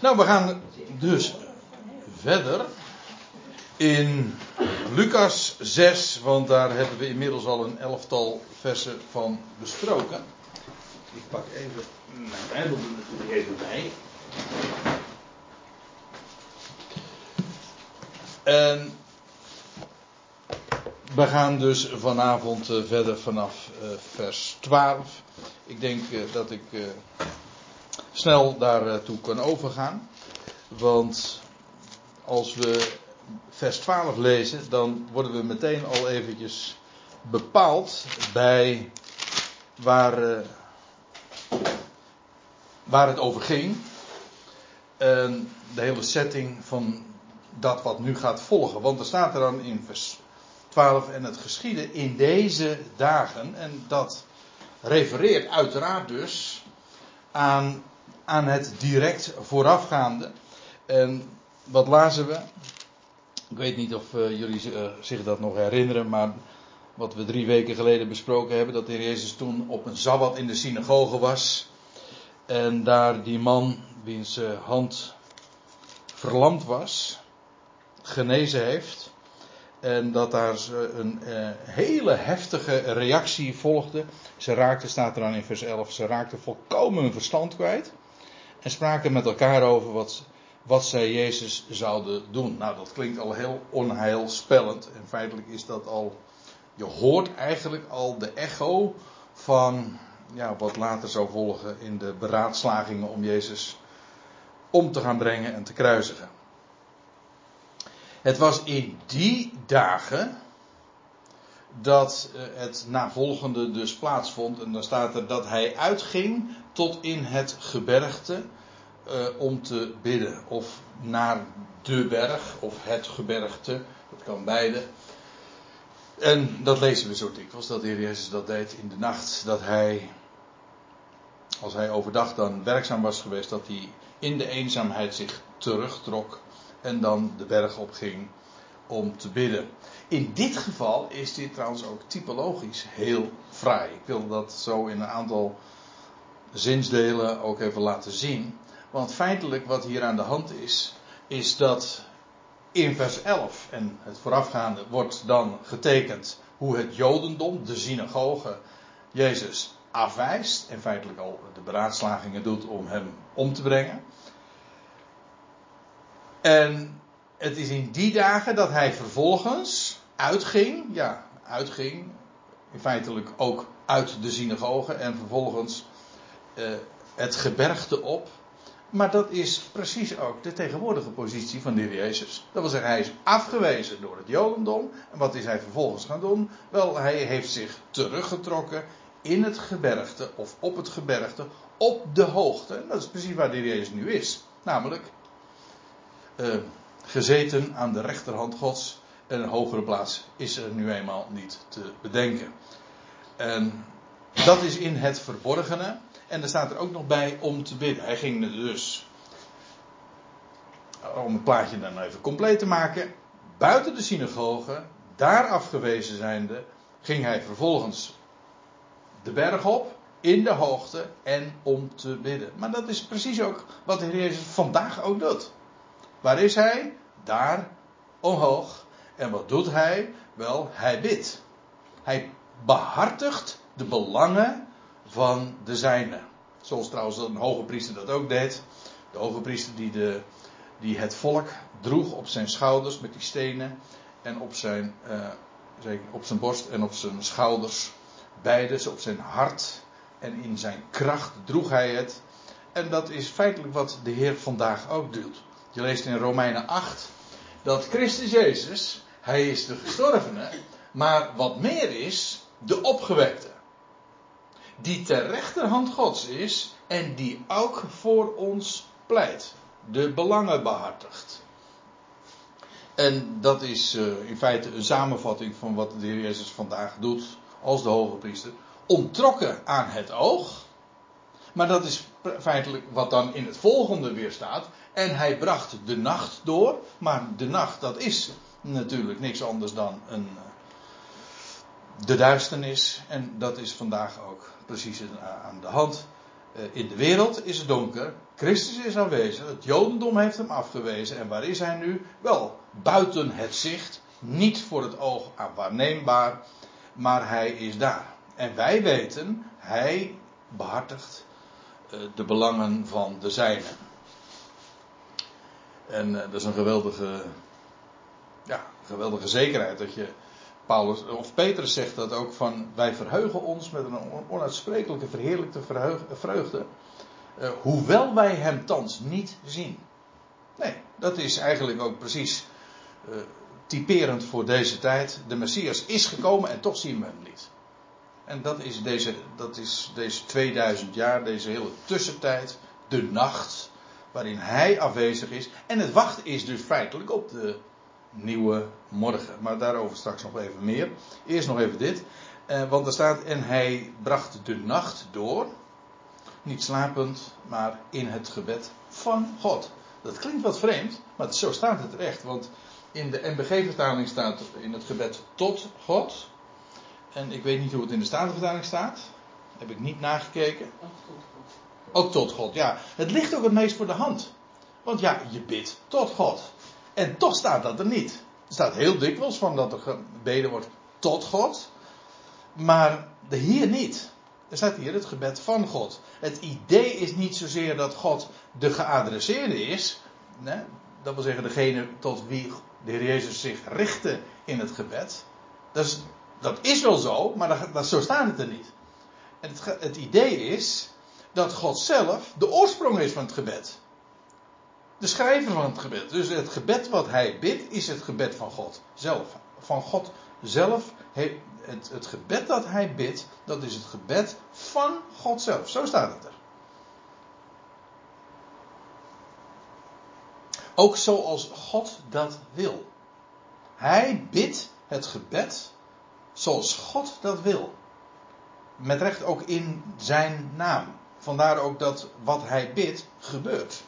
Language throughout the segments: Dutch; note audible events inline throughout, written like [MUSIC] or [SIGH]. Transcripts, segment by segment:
Nou, we gaan dus verder in Lucas 6, want daar hebben we inmiddels al een elftal versen van besproken. Ik pak even mijn Bijbel er natuurlijk even bij. En we gaan dus vanavond eh, verder vanaf eh, vers 12. Ik denk eh, dat ik snel daartoe kan overgaan. Want als we vers 12 lezen, dan worden we meteen al eventjes bepaald bij waar, waar het over ging. En de hele setting van dat wat nu gaat volgen. Want er staat er dan in vers 12 en het geschieden in deze dagen. En dat refereert uiteraard dus aan, aan het direct voorafgaande. En wat lazen we? Ik weet niet of uh, jullie uh, zich dat nog herinneren, maar wat we drie weken geleden besproken hebben, dat de Heer Jezus toen op een Sabbat in de synagoge was. En daar die man, wiens uh, hand verlamd was, genezen heeft. En dat daar een hele heftige reactie volgde. Ze raakten, staat er dan in vers 11, ze raakten volkomen hun verstand kwijt. En spraken met elkaar over wat, wat zij Jezus zouden doen. Nou, dat klinkt al heel onheilspellend. En feitelijk is dat al. Je hoort eigenlijk al de echo van ja, wat later zou volgen in de beraadslagingen om Jezus om te gaan brengen en te kruisigen. Het was in die dagen dat eh, het navolgende dus plaatsvond. En dan staat er dat hij uitging tot in het gebergte uh, om te bidden. Of naar de berg of het gebergte. Dat kan beide. En dat lezen we zo dikwijls dat de Heer Jezus dat deed in de nacht. Dat hij, als hij overdag dan werkzaam was geweest, dat hij in de eenzaamheid zich terugtrok en dan de berg op ging om te bidden. In dit geval is dit trouwens ook typologisch heel fraai. Ik wil dat zo in een aantal zinsdelen ook even laten zien. Want feitelijk wat hier aan de hand is, is dat in vers 11 en het voorafgaande wordt dan getekend hoe het Jodendom, de synagoge, Jezus afwijst en feitelijk al de beraadslagingen doet om hem om te brengen. En het is in die dagen dat hij vervolgens uitging, ja, uitging, in feitelijk ook uit de synagoge en vervolgens uh, het gebergte op. Maar dat is precies ook de tegenwoordige positie van de Jezus. Dat wil zeggen, hij is afgewezen door het Jodendom. En wat is hij vervolgens gaan doen? Wel, hij heeft zich teruggetrokken in het gebergte of op het gebergte, op de hoogte. En dat is precies waar de Jezus nu is. Namelijk uh, gezeten aan de rechterhand Gods. En een hogere plaats is er nu eenmaal niet te bedenken. En dat is in het verborgene. En er staat er ook nog bij om te bidden. Hij ging dus, om het plaatje dan even compleet te maken, buiten de synagoge, daar afgewezen zijnde, ging hij vervolgens de berg op, in de hoogte en om te bidden. Maar dat is precies ook wat de Heer Jezus vandaag ook doet. Waar is hij? Daar omhoog. En wat doet hij? Wel, hij bidt. Hij behartigt de belangen van de zijne. Zoals trouwens een hoge priester dat ook deed. De hoge priester die, de, die het volk droeg op zijn schouders met die stenen. En op zijn, uh, op zijn borst en op zijn schouders. Beide, op zijn hart en in zijn kracht droeg hij het. En dat is feitelijk wat de Heer vandaag ook doet. Je leest in Romeinen 8 dat Christus Jezus, hij is de gestorvene, maar wat meer is, de opgewekte. Die ter rechterhand Gods is en die ook voor ons pleit. De belangen behartigt. En dat is uh, in feite een samenvatting van wat de Heer Jezus vandaag doet als de hoge priester. Ontrokken aan het oog. Maar dat is feitelijk wat dan in het volgende weer staat. En hij bracht de nacht door. Maar de nacht, dat is natuurlijk niks anders dan een, eh, de duisternis. En dat is vandaag ook precies aan de hand. Eh, in de wereld is het donker. Christus is aanwezig, het Jodendom heeft hem afgewezen. En waar is hij nu? Wel, buiten het zicht, niet voor het oog waarneembaar, maar hij is daar. En wij weten, hij behartigt eh, de belangen van de zijnen. En eh, dat is een geweldige, ja, geweldige zekerheid dat je Paulus, of Petrus zegt dat ook van wij verheugen ons met een onuitsprekelijke verheerlijkte vreugde. Uh, hoewel wij hem thans niet zien. Nee, dat is eigenlijk ook precies uh, typerend voor deze tijd. De Messias is gekomen en toch zien we hem niet. En dat is deze, dat is deze 2000 jaar, deze hele tussentijd, de nacht, waarin hij afwezig is. En het wachten is dus feitelijk op de nieuwe morgen. Maar daarover straks nog even meer. Eerst nog even dit. Eh, want er staat, en hij bracht de nacht door. Niet slapend, maar in het gebed van God. Dat klinkt wat vreemd, maar zo staat het echt. Want in de NBG-vertaling staat in het gebed tot God. En ik weet niet hoe het in de Statenvertaling staat. Heb ik niet nagekeken. Ook tot God. Ook tot God, ja. Het ligt ook het meest voor de hand. Want ja, je bidt tot God. En toch staat dat er niet. Er staat heel dikwijls van dat er gebeden wordt tot God. Maar hier niet. Er staat hier het gebed van God. Het idee is niet zozeer dat God de geadresseerde is. Dat wil zeggen degene tot wie de Heer Jezus zich richtte in het gebed. Dat is, dat is wel zo, maar dat, zo staat het er niet. Het, het idee is dat God zelf de oorsprong is van het gebed de schrijver van het gebed. Dus het gebed wat hij bidt is het gebed van God zelf. Van God zelf. Het, het gebed dat hij bidt, dat is het gebed van God zelf. Zo staat het er. Ook zoals God dat wil. Hij bidt het gebed zoals God dat wil. Met recht ook in zijn naam. Vandaar ook dat wat hij bidt gebeurt.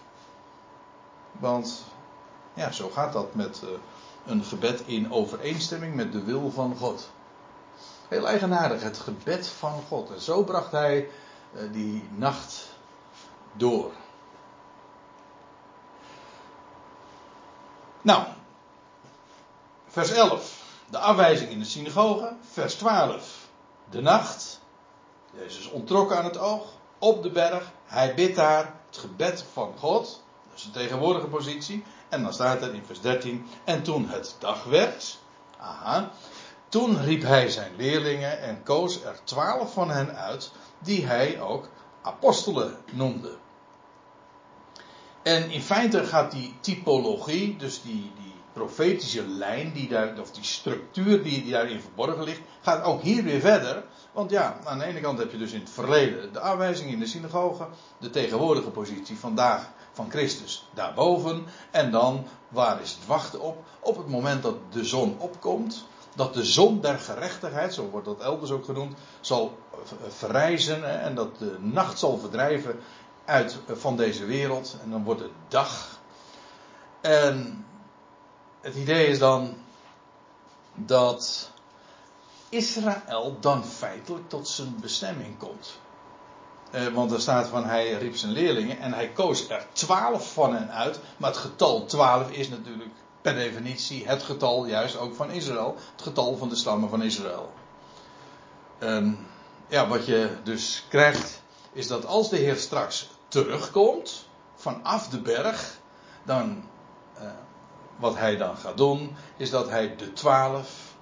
Want ja, zo gaat dat met uh, een gebed in overeenstemming met de wil van God. Heel eigenaardig, het gebed van God. En zo bracht hij uh, die nacht door. Nou, vers 11, de afwijzing in de synagoge. Vers 12, de nacht. Jezus ontrokken aan het oog, op de berg. Hij bidt daar het gebed van God. De tegenwoordige positie. En dan staat er in vers 13. En toen het dag werd. Aha. Toen riep hij zijn leerlingen en koos er twaalf van hen uit. Die hij ook apostelen noemde. En in feite gaat die typologie, dus die, die profetische lijn, die daar, of die structuur die, die daarin verborgen ligt, gaat ook hier weer verder. Want ja, aan de ene kant heb je dus in het verleden de aanwijzing in de synagoge, de tegenwoordige positie vandaag van Christus daarboven. En dan, waar is het wachten op? Op het moment dat de zon opkomt, dat de zon der gerechtigheid, zo wordt dat elders ook genoemd, zal verrijzen en dat de nacht zal verdrijven uit van deze wereld. En dan wordt het dag. En het idee is dan dat Israël dan feitelijk tot zijn bestemming komt. Eh, want er staat van hij riep zijn leerlingen en hij koos er twaalf van hen uit. Maar het getal twaalf is natuurlijk per definitie het getal juist ook van Israël. Het getal van de stammen van Israël. En ja, wat je dus krijgt is dat als de Heer straks terugkomt vanaf de berg, dan eh, wat hij dan gaat doen is dat hij de twaalf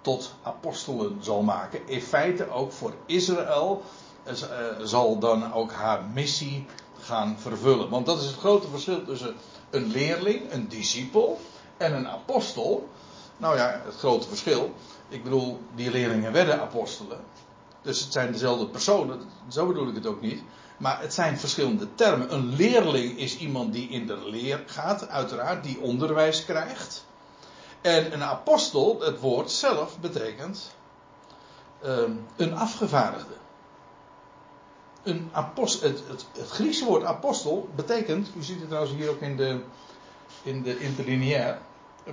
tot apostelen zal maken. In feite ook voor Israël zal dan ook haar missie gaan vervullen. Want dat is het grote verschil tussen een leerling, een discipel en een apostel. Nou ja, het grote verschil. Ik bedoel, die leerlingen werden apostelen. Dus het zijn dezelfde personen, zo bedoel ik het ook niet. Maar het zijn verschillende termen. Een leerling is iemand die in de leer gaat, uiteraard, die onderwijs krijgt. En een apostel, het woord zelf, betekent um, een afgevaardigde. Een apostel, het, het, Griekse woord apostel betekent, u ziet het trouwens hier ook in de, in de interlineair,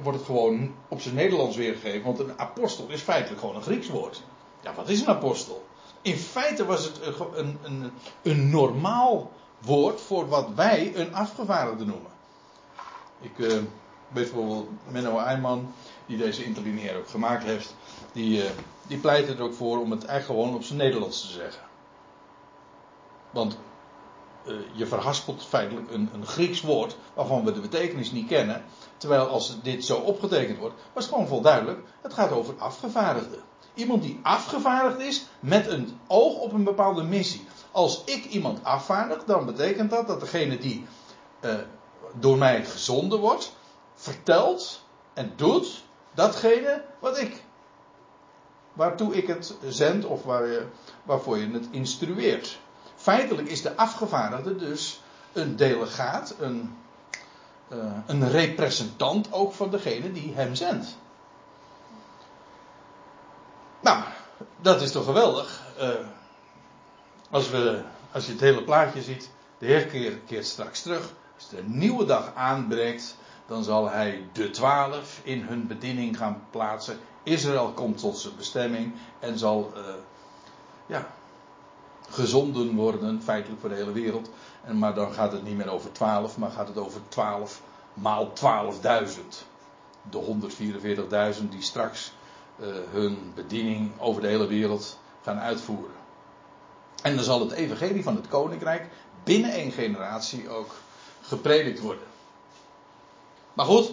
wordt het gewoon op zijn Nederlands weergegeven, want een apostel is feitelijk gewoon een Grieks woord. Ja, wat is een apostel? In feite was het een, een, een normaal woord voor wat wij een afgevaardigde noemen. Ik uh, weet bijvoorbeeld Menno Eijman, die deze interlineair ook gemaakt heeft, die, uh, die pleit er ook voor om het eigenlijk gewoon op zijn Nederlands te zeggen. Want uh, je verhaspelt feitelijk een, een, Grieks woord waarvan we de betekenis niet kennen. Terwijl als dit zo opgetekend wordt, was het gewoon vol duidelijk. Het gaat over afgevaardigde. Iemand die afgevaardigd is met een oog op een bepaalde missie. Als ik iemand afvaardig, dan betekent dat dat degene die uh, door mij gezonden wordt, vertelt en doet datgene wat ik. Waartoe ik het zend of waar waarvoor je het instrueert. Feitelijk is de afgevaardigde dus een delegaat, een, uh, een representant ook van degene die hem zendt. Nou, dat is toch geweldig. Uh, als, we, als je het hele plaatje ziet, de Heer keert, straks terug. Als een nieuwe dag aanbreekt, dan zal hij de twaalf in hun bediening gaan plaatsen. Israël komt tot zijn bestemming en zal uh, ja, gezonden worden, feitelijk voor de hele wereld. En, maar dan gaat het niet meer over twaalf, maar gaat het over twaalf maal twaalfduizend. De 144.000 die straks uh, hun bediening over de hele wereld gaan uitvoeren. En dan zal het evangelie van het koninkrijk binnen één generatie ook gepredikt worden. Maar goed,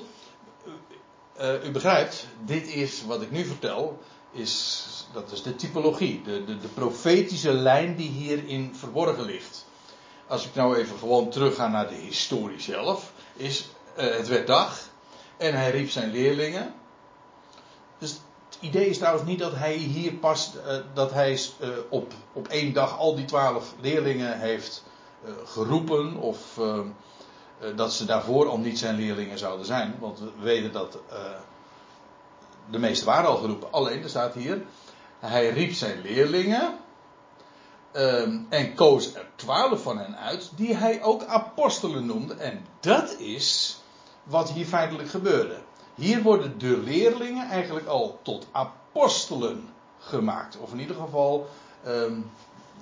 uh, u begrijpt, dit is wat ik nu vertel, is, dat is de typologie, de, de, de profetische lijn die hierin verborgen ligt. Als ik nou even gewoon terugga naar de historie zelf, is uh, het werd dag en hij riep zijn leerlingen. Dus het idee is trouwens niet dat hij hier past, uh, dat hij uh, op, op één dag al die twaalf leerlingen heeft geroepen of dat ze daarvoor al niet zijn leerlingen zouden zijn. Want we weten dat de meeste waren al geroepen. Alleen, er staat hier, hij riep zijn leerlingen um, en koos er twaalf van hen uit, die hij ook apostelen noemde. En dat is wat hier feitelijk gebeurde. Hier worden de leerlingen eigenlijk al tot apostelen gemaakt. Of in ieder geval um,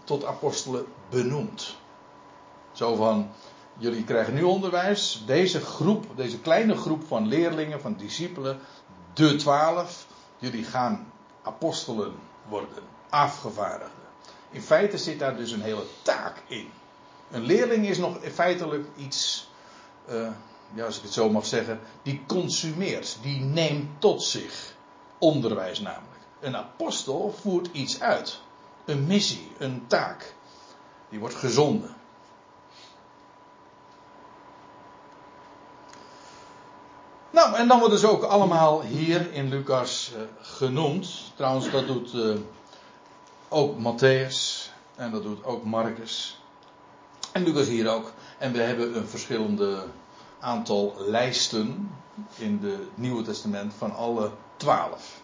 tot apostelen benoemd. Zo van, jullie krijgen nu onderwijs. Deze groep, deze kleine groep van leerlingen, van discipelen, de twaalf, jullie gaan apostelen worden, afgevaardigden. In feite zit daar dus een hele taak in. Een leerling is nog feitelijk iets, uh, ja, als ik het zo mag zeggen, die consumeert, die neemt tot zich. Onderwijs namelijk. Een apostel voert iets uit. Een missie, een taak. Die wordt gezonden. Nou, en dan worden ze ook allemaal hier in Lucas uh, genoemd. Trouwens, dat doet uh, ook Matthäus en dat doet ook Marcus. En Lucas hier ook. En we hebben een verschillende aantal lijsten in het Nieuwe Testament van alle twaalf.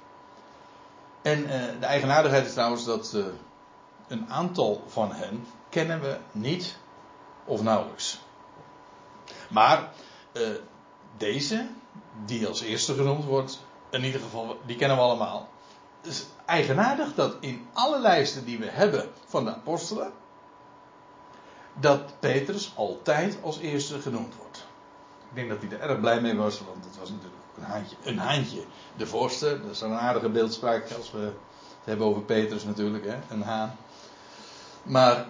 En uh, de eigenaardigheid is trouwens dat een aantal van hen kennen we niet of nauwelijks. Maar deze, die als eerste genoemd wordt, in ieder geval, die kennen we allemaal. Het is eigenaardig dat in alle lijsten die we hebben van de apostelen, dat Petrus altijd als eerste genoemd wordt. Ik denk dat hij er erg blij mee was, want het was natuurlijk een haantje, een haantje de vorste. Dat is een aardige beeldspraak als we het hebben over Petrus natuurlijk, hè? een haan. Maar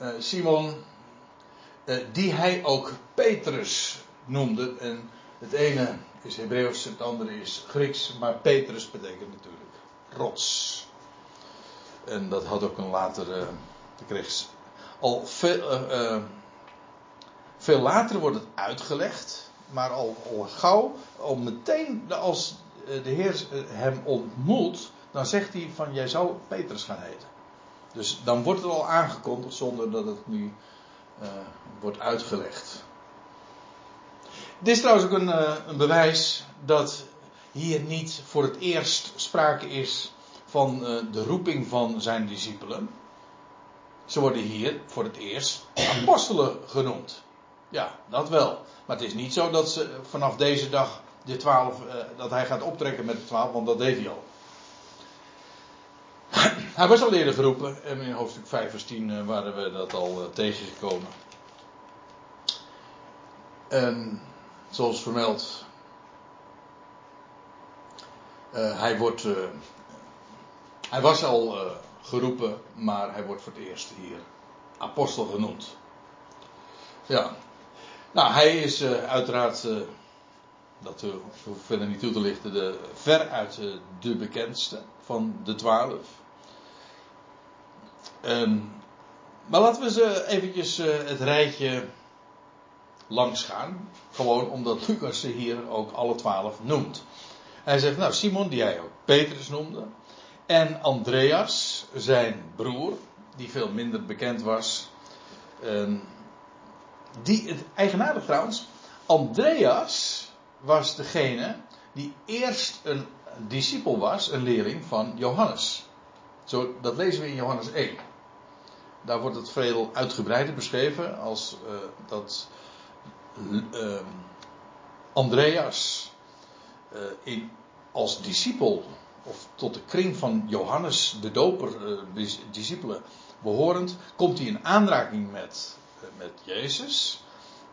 uh, Simon, uh, die hij ook Petrus noemde, en het ene is Hebreeuws, het andere is Grieks, maar Petrus betekent natuurlijk rots. En dat had ook een latere, ik kreeg al veel, uh, uh, veel later wordt het uitgelegd, maar al, gauw, al meteen als de Heer hem ontmoet, dan zegt hij van jij zou Petrus gaan heten. Dus dan wordt het al aangekondigd zonder dat het nu wordt uitgelegd. Dit is trouwens ook een, uh, een, bewijs dat hier niet voor het eerst sprake is van uh, de roeping van zijn discipelen. Ze worden hier voor het eerst apostelen genoemd. Ja, dat wel. Maar het is niet zo dat ze vanaf deze dag de twaalf, uh, dat hij gaat optrekken met de twaalf, want dat deed hij al. Hij was al eerder geroepen en in hoofdstuk 5 vers 10 waren we dat al tegengekomen. En zoals vermeld, hij wordt, hij was al geroepen, maar hij wordt voor het eerst hier apostel genoemd. Ja. Nou, hij is uiteraard, dat hoef verder niet toe te lichten, de, veruit de bekendste van de twaalf. Um, maar laten we ze eventjes het rijtje langs gaan. Gewoon omdat Lucas ze hier ook alle twaalf noemt. Hij zegt, nou, Simon, die hij ook Petrus noemde. En Andreas, zijn broer, die veel minder bekend was. Ehm, die, eigenaardig trouwens, Andreas was degene die eerst een discipel was, een leerling van Johannes. Zo, dat lezen we in Johannes 1. Daar wordt het veel uitgebreider beschreven als uh, dat uh, Andreas uh, in, als discipel of tot de kring van Johannes de Doper, uh, discipelen behorend, komt hij in aanraking met, uh, met Jezus.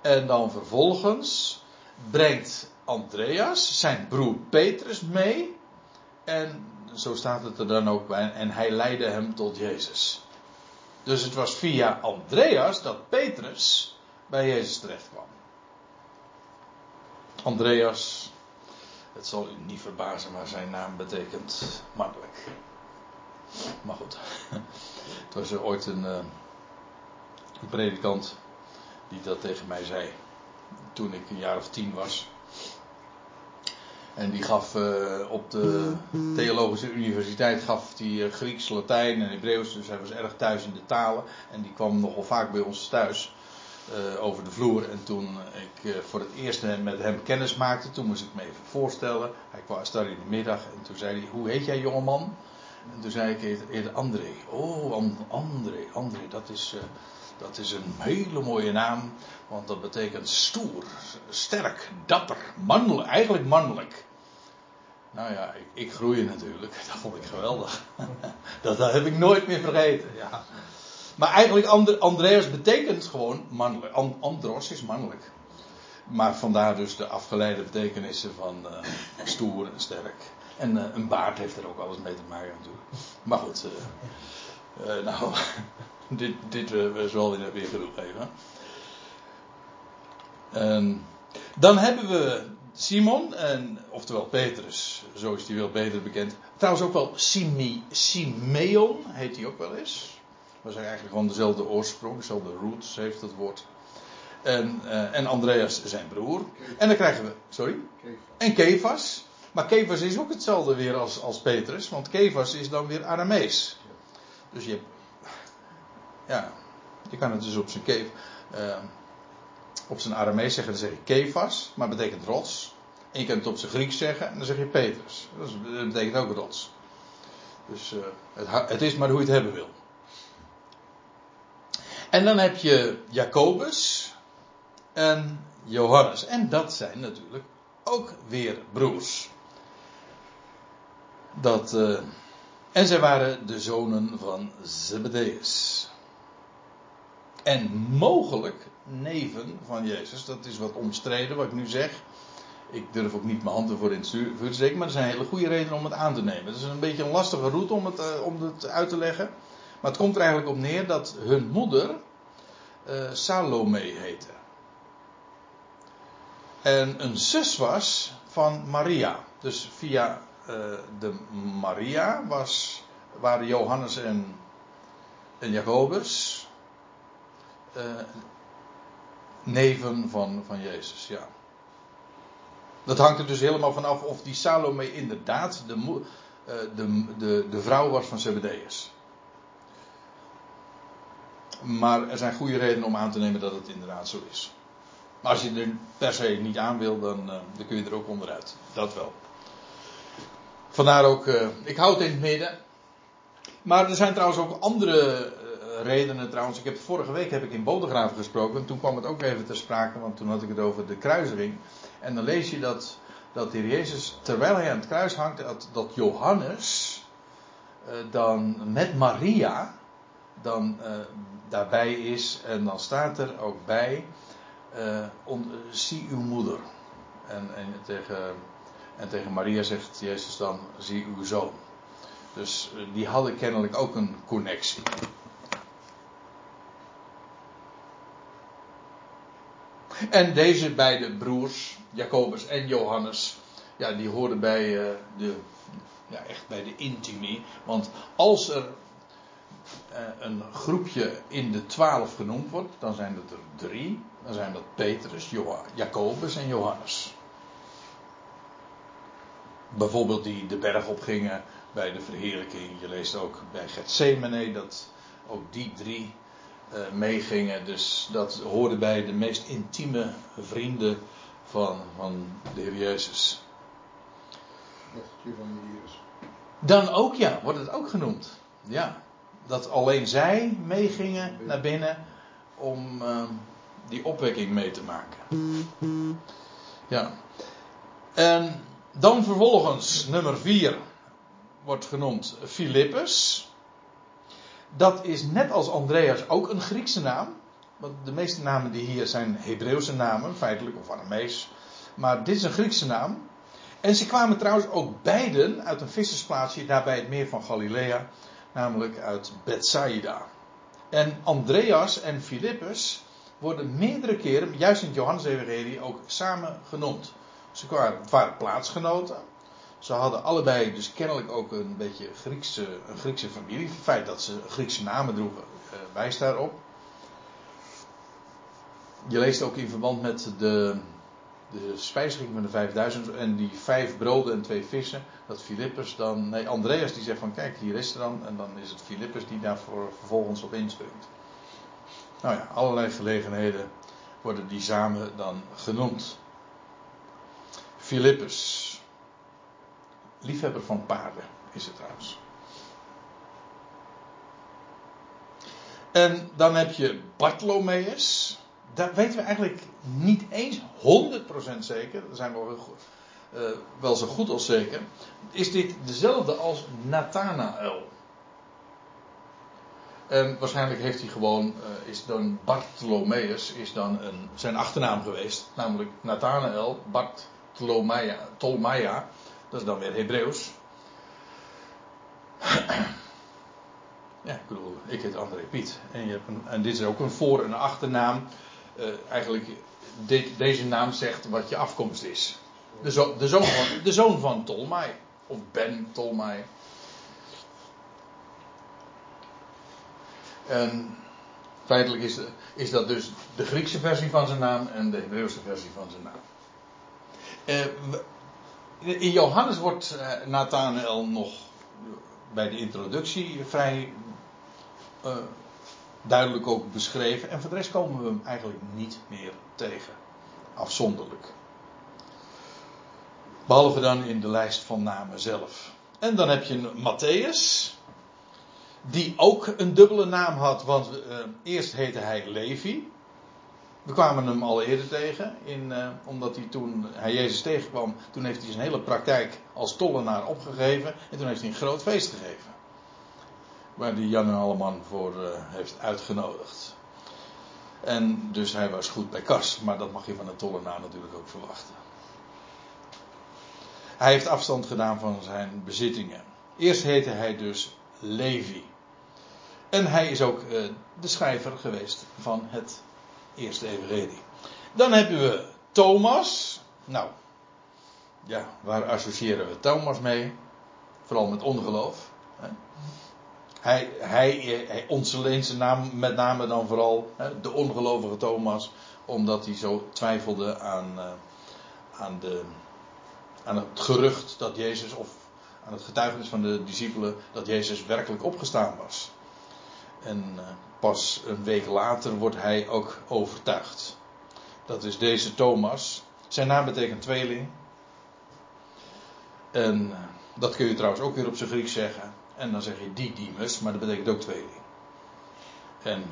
En dan vervolgens brengt Andreas zijn broer Petrus mee. En zo staat het er dan ook bij. En hij leidde hem tot Jezus. Dus het was via Andreas dat Petrus bij Jezus terecht kwam. Andreas het zal u niet verbazen, maar zijn naam betekent makkelijk. Maar goed, het [LAUGHS] was ooit een, uh, een predikant die dat tegen mij zei. Toen ik een jaar of tien was. En die gaf uh, op de Theologische Universiteit gaf die, uh, Grieks, Latijn en Hebreeuws. Dus hij was erg thuis in de talen. En die kwam nogal vaak bij ons thuis uh, over de vloer. En toen ik uh, voor het eerst met hem kennis maakte, toen moest ik me even voorstellen. Hij kwam daar in de middag en toen zei hij: Hoe heet jij, jongeman? En toen zei ik: Heet André. Oh, André, André, dat is, uh, dat is een hele mooie naam. Want dat betekent stoer, sterk, dapper, mannelijk, eigenlijk mannelijk. Nou ja, ik, ik groeide natuurlijk. [LAUGHS] Dat vond ik geweldig. [LAUGHS] dat, dat heb ik nooit meer vergeten. Ja. Maar eigenlijk Andreas betekent gewoon mannelijk. Andros is mannelijk. Maar vandaar dus de afgeleide betekenissen van uh, stoer en sterk. En uh, een baard heeft er ook alles mee te maken natuurlijk. Maar goed, uh, nou, [LAUGHS] dit, dit is wel weer, weer genoeg even. En dan hebben we Simon, en, oftewel Petrus, zo is hij wel beter bekend. Trouwens ook wel Sime, Simeon heet hij ook wel eens. Dat is eigenlijk gewoon dezelfde oorsprong, dezelfde roots heeft het woord. En, uh, en Andreas zijn broer. En dan krijgen we, sorry? En Kefas. Maar Kefas is ook hetzelfde weer als, als Petrus, want Kefas is dan weer Aramees. Dus je hebt, ja, je kan het dus op zijn Kef, uh, op zijn Aramees zeggen, dan zeg je Kefas, maar betekent rots. En je kunt het op zijn Grieks zeggen, en dan zeg je Petrus. Dat betekent ook rots. Dus uh, het, het is maar hoe je het hebben wil. En dan heb je Jacobus en Johannes. En dat zijn natuurlijk ook weer broers. Dat, uh, en zij waren de zonen van Zebedeus. En mogelijk neven van Jezus. Dat is wat omstreden wat ik nu zeg. Ik durf ook niet mijn hand ervoor in het vuur te steken. Maar er zijn hele goede redenen om het aan te nemen. Het is een beetje een lastige route om het, uh, om het uit te leggen. Maar het komt er eigenlijk op neer dat hun moeder uh, Salome heette. En een zus was van Maria. Dus via uh, de Maria was, waren Johannes en, en Jacobus uh, neven van, van Jezus. Ja. Dat hangt er dus helemaal vanaf of die Salome inderdaad de, de, de, de vrouw was van Zebedeus. Maar er zijn goede redenen om aan te nemen dat het inderdaad zo is. Maar als je er per se niet aan wil, dan, uh, dan kun je er ook onderuit. Dat wel. Vandaar ook, uh, ik hou het in het midden. Maar er zijn trouwens ook andere uh, redenen trouwens. Ik heb, vorige week heb ik in Bodegraven gesproken. En toen kwam het ook even ter sprake, want toen had ik het over de kruising. En dan lees je dat, dat de Jezus, terwijl hij aan het kruis hangt, dat, dat Johannes dan met Maria dan daarbij is. En dan staat er ook bij, zie uw moeder. En, en, tegen, en tegen Maria zegt Jezus dan, zie uw zoon. Dus die hadden kennelijk ook een connectie. En deze beide broers, Jacobus en Johannes, ja, die hoorden bij uh, de, ja, echt bij de intimie. Want als er uh, een groepje in de twaalf genoemd wordt, dan zijn dat er drie. Dan zijn dat Petrus, Jacobus en Johannes. Bijvoorbeeld die de berg opgingen bij de verheerlijking. Je leest ook bij Gethsemane dat ook die drie uh, meegingen. Dus dat hoorde bij de meest intieme vrienden van, van de Heer Jezus. Dan ook ja, wordt het ook genoemd. Ja, dat alleen zij meegingen naar binnen om uh, die opwekking mee te maken. Ja. En dan vervolgens nummer 4 wordt genoemd Philippus. Dat is net als Andreas ook een Griekse naam. Want de meeste namen die hier zijn Hebreeuwse namen, feitelijk, of Aramees. Maar dit is een Griekse naam. En ze kwamen trouwens ook beiden uit een vissersplaatsje daar bij het meer van Galilea. Namelijk uit Bethsaida. En Andreas en Filippus worden meerdere keren, juist in het Johannes-evangelie, ook samen genoemd. Ze waren plaatsgenoten. Ze hadden allebei dus kennelijk ook een beetje Griekse, een Griekse familie. Het feit dat ze Griekse namen droegen uh, wijst daarop. Je leest ook in verband met de, de spijziging van de 5000 en die vijf broden en twee vissen. Dat Filippus dan, nee Andreas die zegt van kijk hier is er dan. En dan is het Filippus die daarvoor vervolgens op inspringt. Nou ja, allerlei gelegenheden worden die samen dan genoemd. Filippus. Liefhebber van paarden is het trouwens. En dan heb je Bartholomeus. Daar weten we eigenlijk niet eens 100% zeker. Daar zijn we wel, uh, wel zo goed als zeker. Is dit dezelfde als Nathanael? En waarschijnlijk heeft hij gewoon, uh, is dan Bartholomeus, is dan een, zijn achternaam geweest. Namelijk Nathanael Bartholomeia, Tolmaia. Dat is dan weer Hebreeuws. Ja, ik bedoel, ik heet André Piet. En, je hebt een, en dit is ook een voor- en achternaam. Uh, eigenlijk, dit, deze naam zegt wat je afkomst is. De, de, zoon, van, de zoon van Tolmai. Of Ben Tolmai. En feitelijk is, is dat dus de Griekse versie van zijn naam en de Hebreeuwse versie van zijn naam. Uh, in Johannes wordt uh, Nathanael nog bij de introductie vrij duidelijk ook beschreven. En voor de rest komen we hem eigenlijk niet meer tegen. Afzonderlijk. Behalve dan in de lijst van namen zelf. En dan heb je Matthäus. Die ook een dubbele naam had, want uh, eerst heette hij Levi. We kwamen hem al eerder tegen, in, uh, omdat hij toen hij Jezus tegenkwam, toen heeft hij zijn hele praktijk als tollenaar opgegeven en toen heeft hij een groot feest gegeven. Waar hij Jan Alleman voor uh, heeft uitgenodigd. En dus hij was goed bij kas, maar dat mag je van een tollenaar natuurlijk ook verwachten. Hij heeft afstand gedaan van zijn bezittingen. Eerst heette hij dus Levi. En hij is ook uh, de schrijver geweest van het eerste evangelie. Dan hebben we Thomas. Nou, ja, waar associëren we Thomas mee? Vooral met ongeloof. Hè? Hij, hij, hij zijn naam met name dan vooral hè, de ongelovige Thomas, omdat hij zo twijfelde aan, uh, aan, de, aan het gerucht dat Jezus, of aan het getuigenis van de discipelen, dat Jezus werkelijk opgestaan was. En uh, pas een week later wordt hij ook overtuigd. Dat is deze Thomas. Zijn naam betekent tweeling. En uh, dat kun je trouwens ook weer op zijn Grieks zeggen. En dan zeg je Didymus, maar dat betekent ook tweeling. En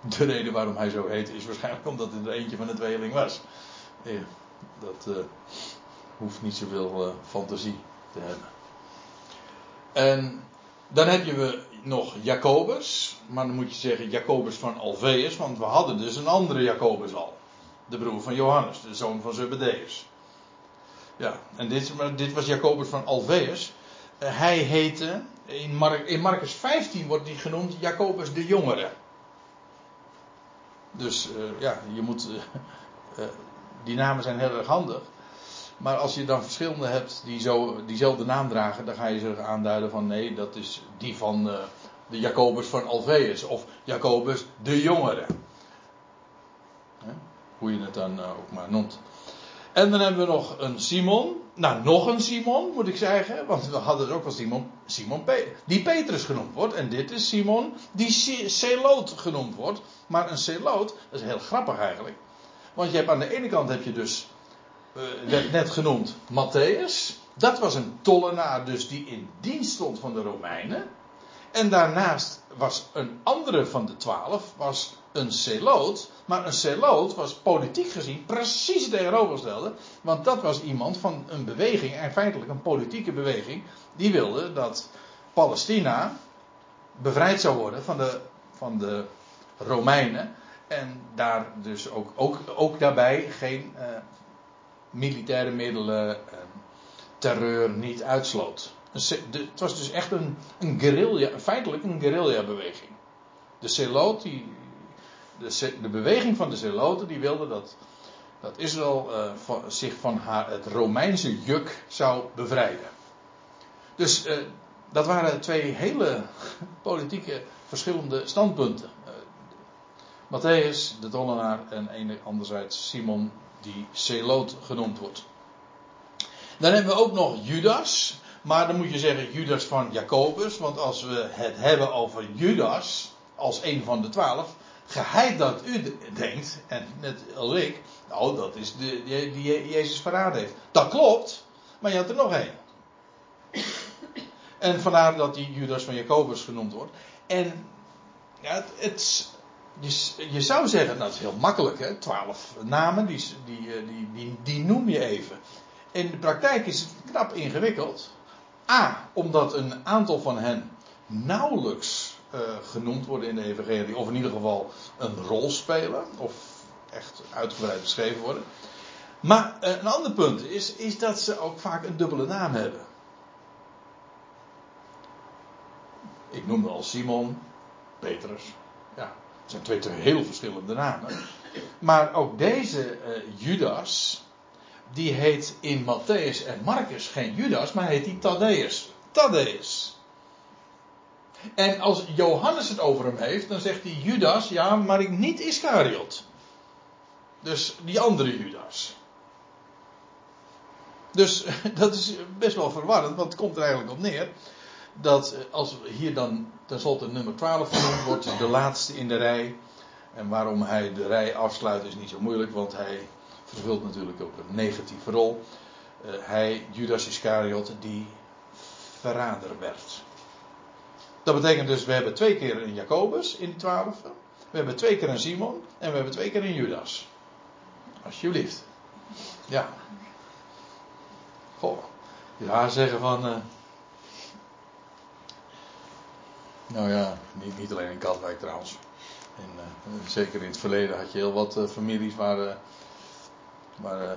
de reden waarom hij zo heet is waarschijnlijk omdat het er eentje van de tweeling was. Ja, dat uh, hoeft niet zoveel fantasie te hebben. En Dan heb je nog Jacobus, maar dan moet je zeggen Jacobus van Alveus, want we hadden dus een andere Jacobus al. De broer van Johannes, de zoon van Zebedeus. Ja, en dit, dit was Jacobus van Alveus. Eh, hij heette, in, Mark, in Marcus 15 wordt hij genoemd Jacobus de Jongere. Dus uh, ja, je moet. Uh, die namen zijn heel erg handig. Maar als je dan verschillende hebt die zo, diezelfde naam dragen, dan ga je ze aanduiden van nee, dat is die van de Jacobus van Alveus of Jacobus de Jongere. Hè? Hoe je het dan ook maar noemt. En dan hebben we nog een Simon. Nou, nog een Simon, moet ik zeggen. Want we hadden er ook wel Simon. Simon die Petrus genoemd wordt. En dit is Simon die Celoot genoemd wordt. Maar een Celoot, dat is heel grappig eigenlijk. Want je hebt aan de ene kant heb je dus. Uh, werd net genoemd Matthäus. Dat was een tollenaar dus die in dienst stond van de Romeinen. En daarnaast was een andere van de twaalf, was een celoot. Maar een celoot was politiek gezien precies tegenovergestelde. Want dat was iemand van een beweging, en feitelijk een politieke beweging. Die wilde dat Palestina bevrijd zou worden van de, van de Romeinen. En daar dus ook, ook, ook daarbij geen uh, militaire middelen, uh, terreur niet uitsloot. Het was dus echt een, een guerrilla, feitelijk een guerrilla-beweging. De Celoot, die, de, de, beweging van de Zeloten, die wilde dat, dat Israël van, zich van haar, het Romeinse juk zou bevrijden. Dus uh, dat waren twee hele politieke verschillende standpunten. Uh, Matthäus, de tollenaar, en anderzijds Simon, die Zeloot genoemd wordt. Dan hebben we ook nog Judas. Maar dan moet je zeggen Judas van Jacobus. Want als we het hebben over Judas als een van de twaalf. Geheid dat u denkt, en net als ik. Nou, dat is de, die, die Jezus verraden heeft. Dat klopt. Maar je had er nog één. En vandaar dat die Judas van Jacobus genoemd wordt. En ja, het, het je, zou zeggen, nou, dat is heel makkelijk, hè? Twaalf namen, die, die, eh, die, die, die noem je even. In de praktijk is het knap ingewikkeld. A, omdat een aantal van hen nauwelijks uh, genoemd worden in de evangelie, of in ieder geval een rol spelen, of echt uitgebreid beschreven worden. Maar uh, een ander punt is, is dat ze ook vaak een dubbele naam hebben. Ik noemde al Simon, Petrus. Ja, het zijn twee, heel verschillende namen. Maar ook deze uh, Judas, die heet in Matthäus en Marcus geen Judas, maar heet die Thaddeus. Thaddeus. En als Johannes het over hem heeft, dan zegt hij Judas, ja, maar ik niet Iscariot. Dus die andere Judas. Dus [LAUGHS] dat is best wel verwarrend, want het komt er eigenlijk op neer dat als hier dan tenslotte nummer 12 genoemd wordt, de laatste in de rij. En waarom hij de rij afsluit is niet zo moeilijk, want hij vervult natuurlijk ook een negatieve rol. Uh, hij, Judas Iscariot, die verrader werd. Dat betekent dus, we hebben twee keer een Jacobus in de twaalfde. We hebben twee keer een Simon. En we hebben twee keer een Judas. Alsjeblieft. Ja. Goh. Ja, zeggen van. Uh, nou ja, niet, niet alleen in Katwijk trouwens. En, uh, zeker in het verleden had je heel wat uh, families waar waar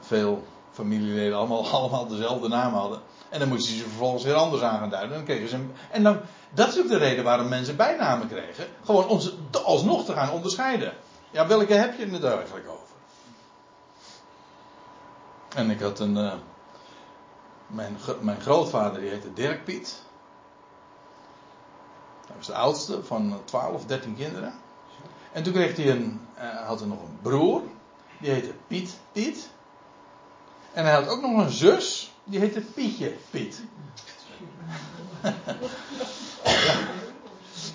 veel familieleden allemaal, [LAUGHS] allemaal dezelfde naam hadden. En dan moesten ze vervolgens weer anders aan gaan duiden. Dan kregen ze en dan, dat is ook de reden waarom mensen bijnamen kregen. Gewoon om ze alsnog te gaan onderscheiden. Ja, welke heb je het eigenlijk over? En ik had een. Uh, mijn, mijn grootvader die heette Dirk Piet. Hij was de oudste van 12, 13 kinderen. En toen kreeg hij een, uh, had hij nog een broer. Die heette Piet Piet. En hij had ook nog een zus. Die heette Pietje Piet. ja.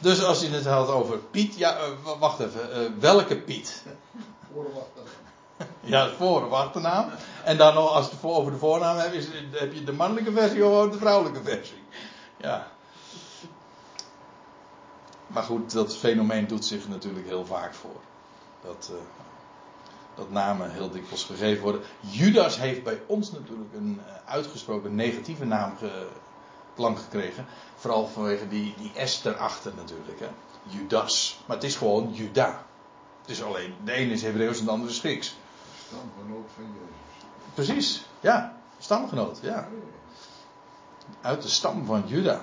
Dus als je het had over Piet. Ja, uh, wacht even. Uh, welke Piet? Ja, de voor- of achternaam. En dan nog, als je het over de voornaam hebt, is, heb je de mannelijke versie of de vrouwelijke versie. Ja. Maar goed, dat fenomeen doet zich natuurlijk heel vaak voor. Dat, uh, dat namen heel dikwijls gegeven worden. Judas heeft bij ons natuurlijk een uh, uitgesproken negatieve naam klank gekregen. Vooral vanwege die, die S erachter natuurlijk. Hè. Judas. Maar het is gewoon Juda. Het is alleen, de ene is Hebreeuws en de andere is Grieks. Stamgenoot van Jezus. Precies, ja. Stamgenoot, ja. Uit de stam van Juda.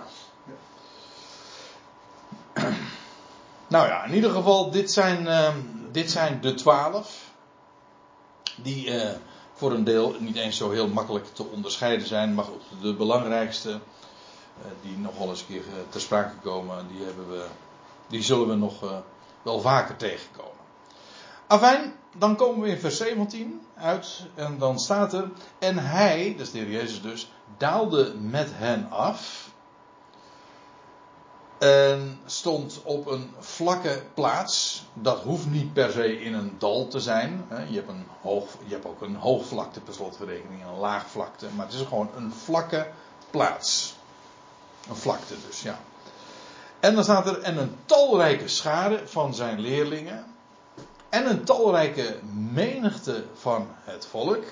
Nou ja, in ieder geval, dit zijn, uh, dit zijn de twaalf. Die uh, voor een deel niet eens zo heel makkelijk te onderscheiden zijn. Maar de belangrijkste, uh, die nog wel eens een keer ter sprake komen, die, hebben we, die zullen we nog wel vaker tegenkomen. Afijn, dan komen we in vers 17 uit en dan staat er, en hij, dat is de heer Jezus dus, daalde met hen af en stond op een vlakke plaats. Dat hoeft niet per se in een dal te zijn. Je hebt, een hoog, je hebt ook een hoogvlakte per slotverrekening, een laagvlakte. Maar het is gewoon een vlakke plaats. Een vlakte dus, ja. En dan staat er, en een talrijke schare van zijn leerlingen. En een talrijke menigte van het volk.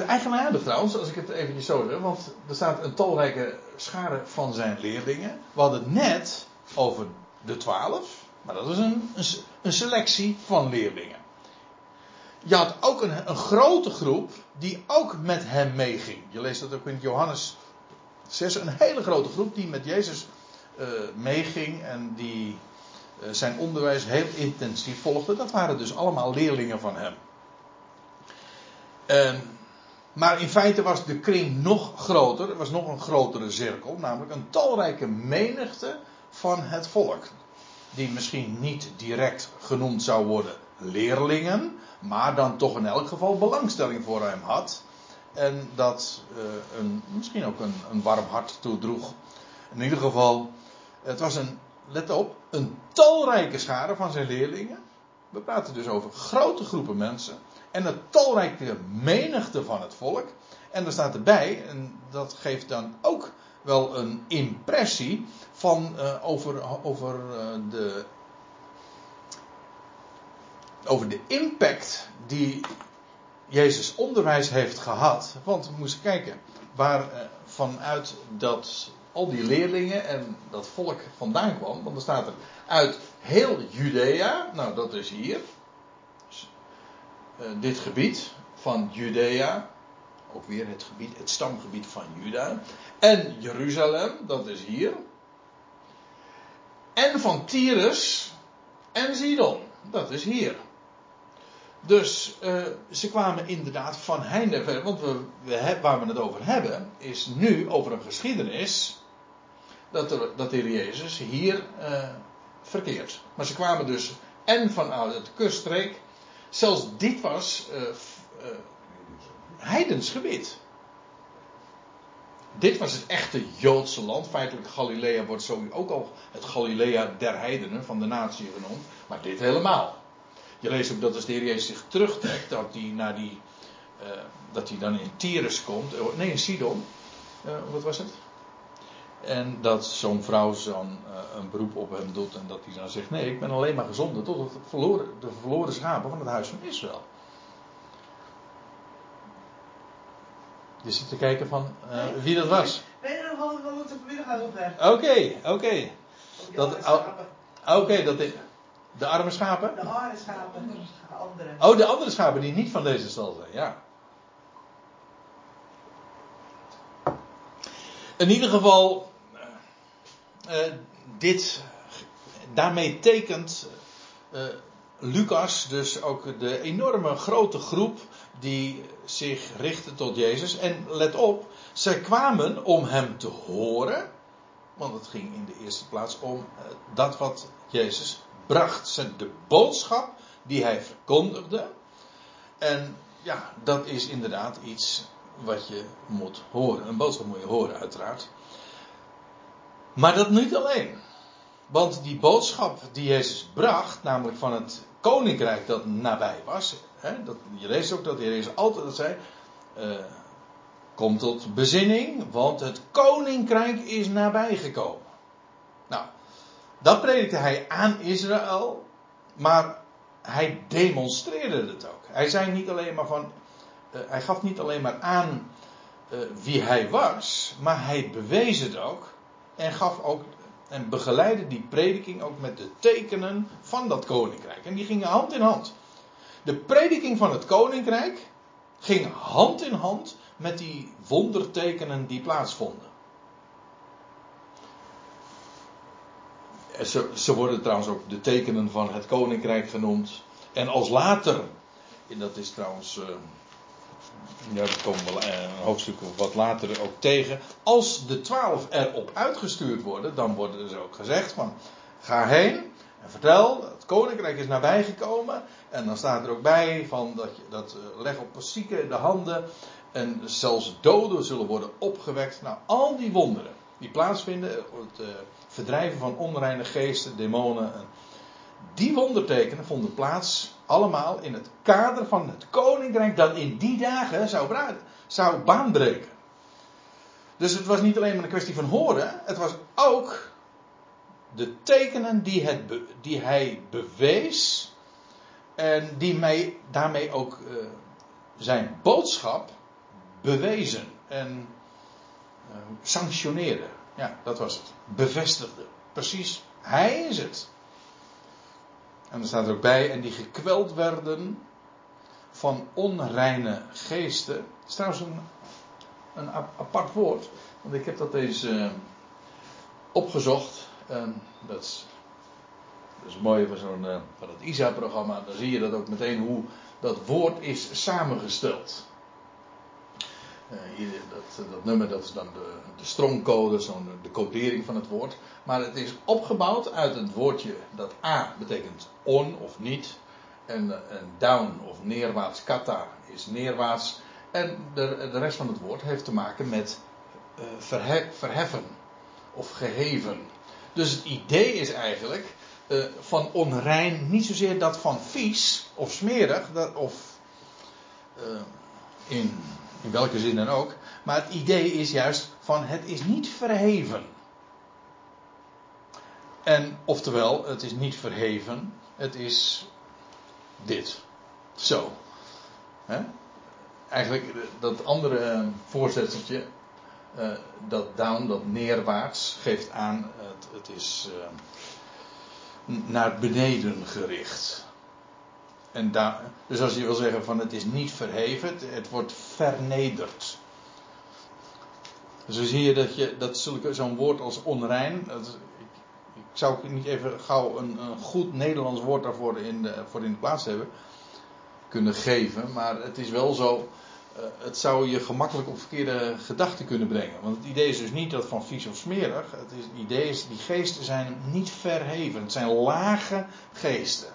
Eigenaardig trouwens, als ik het eventjes zo zeg, want er staat een talrijke schare van zijn leerlingen. We hadden het net over de twaalf, maar dat is een, een, selectie van leerlingen. Je had ook een, een, grote groep die ook met hem meeging. Je leest dat ook in Johannes 6, een hele grote groep die met Jezus uh, meeging en die uh, zijn onderwijs heel intensief volgde. Dat waren dus allemaal leerlingen van hem. En maar in feite was de kring nog groter. Er was nog een grotere cirkel. Namelijk een talrijke menigte van het volk. Die misschien niet direct genoemd zou worden leerlingen. Maar dan toch in elk geval belangstelling voor hem had. En dat uh, een, misschien ook een, een warm hart toedroeg. In ieder geval, het was een, let op, een talrijke schare van zijn leerlingen. We praten dus over grote groepen mensen en het talrijke menigte van het volk. En er staat erbij, en dat geeft dan ook wel een impressie van uh, over, over, uh, de, over de impact die Jezus onderwijs heeft gehad. Want we moesten kijken waar uh, vanuit dat al die leerlingen en dat volk vandaan kwam. Want er staat er uit heel Judea, nou dat is hier. Eh, dit gebied van Judea, ook weer het gebied, het stamgebied van Juda, en Jeruzalem, dat is hier, en van Tyrus en Sidon, dat is hier. Dus uh, ze kwamen inderdaad van heinde ver, want we, we, waar we het over hebben, is nu over een geschiedenis dat, dat de Heer Jezus hier uh, verkeert. Maar ze kwamen dus en vanuit het kuststreek Zelfs dit was uh, uh, heidens gebied. Dit was het echte Joodse land. Feitelijk Galilea wordt sowieso ook al het Galilea der heidenen van de natie genoemd. Maar dit helemaal. Je leest ook dat als de Heer Jezus zich terugtrekt, dat hij, naar die, uh, dat hij dan in Tyrus komt. Nee, in Sidon. wat was het? En dat zo'n vrouw zo'n uh, een beroep op hem doet en dat hij dan zegt: Nee, ik ben alleen maar gezonden tot het verloren, de verloren schapen van het huis van Israël. Je zit te kijken van uh, wie dat was. Nee, dan hadden we het vanmiddag over Oké, oké. Oké, dat is. De arme schapen? De arme schapen. De andere. Oh, de andere schapen die niet van deze stal zijn, ja. In ieder geval, uh, dit, daarmee tekent uh, Lucas dus ook de enorme grote groep die zich richtte tot Jezus. En let op, zij kwamen om hem te horen, want het ging in de eerste plaats om uh, dat wat Jezus bracht, de boodschap die hij verkondigde. En ja, dat is inderdaad iets wat je moet horen. Een boodschap moet je horen, uiteraard. Maar dat niet alleen. Want die boodschap die Jezus bracht, namelijk van het koninkrijk dat nabij was. Hè, dat, je leest ook dat de Heer Jezus altijd zei. Uh, kom tot bezinning, want het koninkrijk is nabij gekomen. Nou, dat predikte hij aan Israël, maar hij demonstreerde het ook. Hij zei niet alleen maar van. Uh, hij gaf niet alleen maar aan eh, wie hij was, maar hij bewees het ook. En gaf ook en begeleidde die prediking ook met de tekenen van dat koninkrijk. En die gingen hand in hand. De prediking van het koninkrijk ging hand in hand met die wondertekenen die plaatsvonden. Ze, worden trouwens ook de tekenen van het koninkrijk genoemd. En als later, en dat is trouwens, uh, ja, dat komen we een hoofdstuk of wat later ook tegen. Als de twaalf erop uitgestuurd worden, dan wordt er dus ook gezegd van, ga heen en vertel, het koninkrijk is nabijgekomen. En dan staat er ook bij van dat, je, dat uh, leg op zieken de handen en zelfs doden zullen worden opgewekt. Nou, al die wonderen die plaatsvinden, het uh, verdrijven van onreine geesten, demonen. Die wondertekenen vonden plaats allemaal in het kader van het koninkrijk dat in die dagen zou, zou baanbreken. Dus het was niet alleen maar een kwestie van horen, het was ook de tekenen die, het die hij bewees en die daarmee ook uh, zijn boodschap bewezen en uh, sanctioneerde. Ja, dat was het. Bevestigde. Precies, hij is het. En er staat er ook bij, en die gekweld werden van onreine geesten. Het is trouwens een, een apart woord, want ik heb dat eens uh, opgezocht. Dat is, dat mooi van, zo'n, uh, van het ISA-programma. Dan zie je dat ook meteen hoe dat woord is samengesteld. Hier, dat, dat, nummer dat is dan de, de strongcode, zo'n, de codering van het woord. Maar het is opgebouwd uit het woordje dat A betekent on of niet. En, en down of neerwaarts, kata is neerwaarts. En de, de rest van het woord heeft te maken met verhe, verheffen of geheven. Dus het idee is eigenlijk uh, van onrein, niet zozeer dat van vies of smerig, dat, of in in welke zin dan ook. Maar het idee is juist van het is niet verheven. En oftewel, het is niet verheven, het is dit. Zo. Eigenlijk dat andere voorzetseltje, uh, dat down, dat neerwaarts, geeft aan, het, het is uh, naar beneden gericht. En daar, dus als je wil zeggen van het is niet verheven, het, wordt vernederd. Dus zie je dat, je, dat zo'n woord als onrein. Dat, ik, ik, zou niet even gauw een, een, goed Nederlands woord daarvoor in de, voor in de plaats hebben kunnen geven. Maar het is wel zo. Uh, het zou je gemakkelijk op verkeerde gedachten kunnen brengen. Want het idee is dus niet dat van vies of smerig. Het, is, het idee is, die geesten zijn niet verheven. Het zijn lage geesten.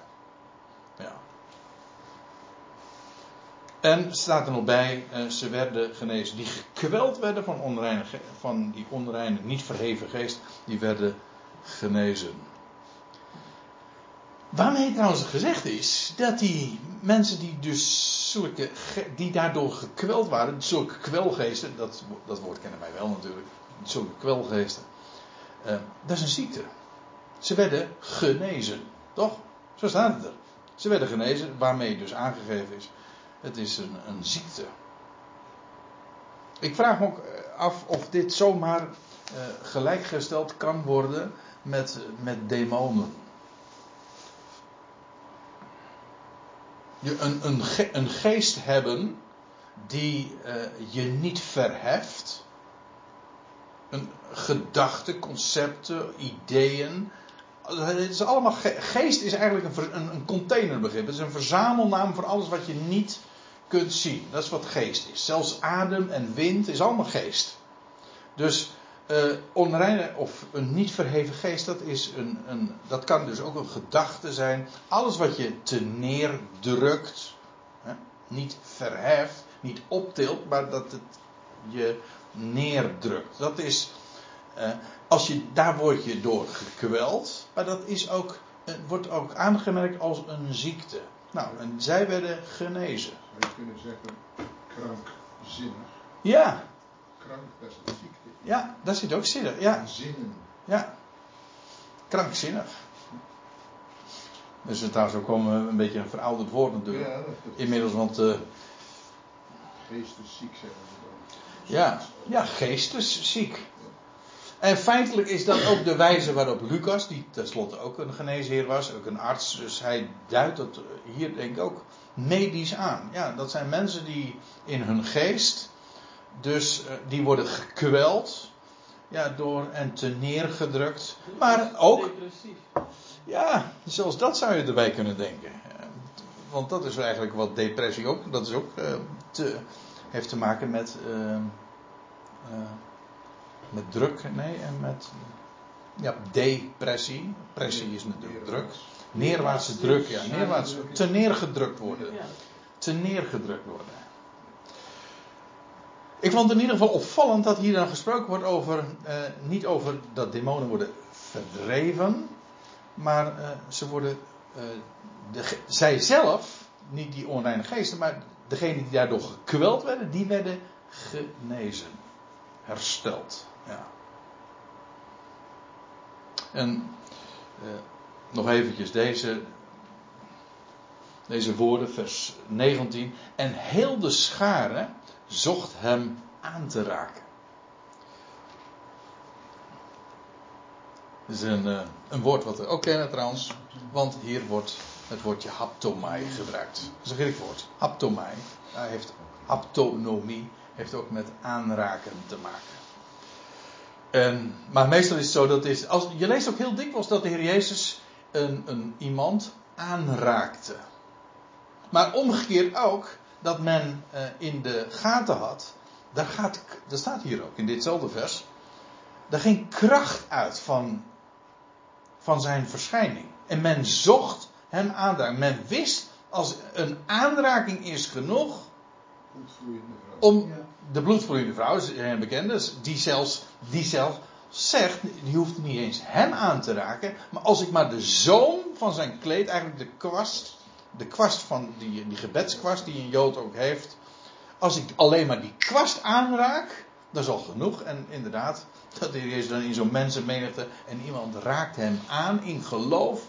En staat er nog bij, uh, ze werden genezen. Die gekweld werden van, onreine, van die onreine, niet verheven geest, die werden genezen. Waarmee trouwens gezegd is dat die mensen die dus zulke, die daardoor gekweld waren, zulke kwelgeesten, dat, dat woord kennen wij wel natuurlijk, zulke kwelgeesten, uh, dat is een ziekte. Ze werden genezen, toch? Zo staat het er. Ze werden genezen, waarmee dus aangegeven is het is een, een ziekte. Ik vraag me ook af of dit zomaar uh, gelijkgesteld kan worden met, met demonen. Je een, een, ge, een geest hebben die uh, je niet verheft. Een gedachten, concepten, ideeën. Het is allemaal geest is eigenlijk een, een, een containerbegrip. Het is een verzamelnaam voor alles wat je niet kunt zien. Dat is wat geest is. Zelfs adem en wind is allemaal geest. Dus uh, onreine of een niet verheven geest, dat, is een, een, dat kan dus ook een gedachte zijn. Alles wat je te neerdrukt, hè, niet verheft, niet optilt, maar dat het je neerdrukt. Dat is, uh, als je, daar word je door gekweld, maar dat is ook, wordt ook aangemerkt als een ziekte. Nou, en zij werden genezen. Zou je kunnen zeggen krankzinnig? Ja. Krank, dat is een ziekte. Ja, daar zit ook zinnen. Ja. Zinnen. Ja. Krankzinnig. Dus het trouwens ook wel een beetje een verouderd woord natuurlijk. Ja, Inmiddels, want... Uh, geestesziek zeggen ze dan. Ja, ja geestesziek. En feitelijk is dat ook de wijze waarop Lucas, die tenslotte ook een geneesheer was, ook een arts, dus hij duidt dat hier denk ik ook medisch aan. Ja, dat zijn mensen die in hun geest, dus eh, die worden gekweld, ja, door en te neergedrukt, maar ook, Depressief. ja, zelfs dat zou je erbij kunnen denken. Eh, Want dat is eigenlijk wat depressie ook, dat is ook eh, te, heeft te maken met, met druk, nee, en met, ja, depressie. Pressie is natuurlijk druk. Neerwaartse druk, ja, neerwaarts, te neergedrukt worden. Ja. Te neergedrukt worden. Ik vond het in ieder geval opvallend dat hier dan gesproken wordt over, eh, niet over dat demonen worden verdreven, maar eh, ze worden, eh, de, zij zelf, niet die onreine geesten, maar degenen die daardoor gekweld werden, die werden genezen, hersteld. Ja. En eh, nog eventjes deze, deze woorden, vers 19. En heel de schare zocht hem aan te raken. Dat is een, eh, een woord wat we ook kennen trouwens, want hier wordt het woordje haptomai gebruikt. Dat is een Grieks woord. Haptomai. Hij heeft haptonomie, heeft ook met aanraken te maken. En, maar meestal is het zo dat is. Als, je leest ook heel dikwijls dat de Heer Jezus een, een iemand aanraakte. Maar omgekeerd ook dat men eh, in de gaten had. Daar, gaat, dat staat hier ook in ditzelfde vers. Daar ging kracht uit van, van zijn verschijning. En men zocht hem aanraken. Men wist als een aanraking is genoeg om de bloedvloeiende vrouw, is een bekende, die zelfs, die zelf zegt, die hoeft niet eens hem aan te raken, maar als ik maar de zoom van zijn kleed, eigenlijk de kwast, de kwast van die, die gebedskwast die een Jood ook heeft, als ik alleen maar die kwast aanraak, dat is al genoeg. En inderdaad, dat is dan in zo'n mensenmenigte en iemand raakt hem aan in geloof,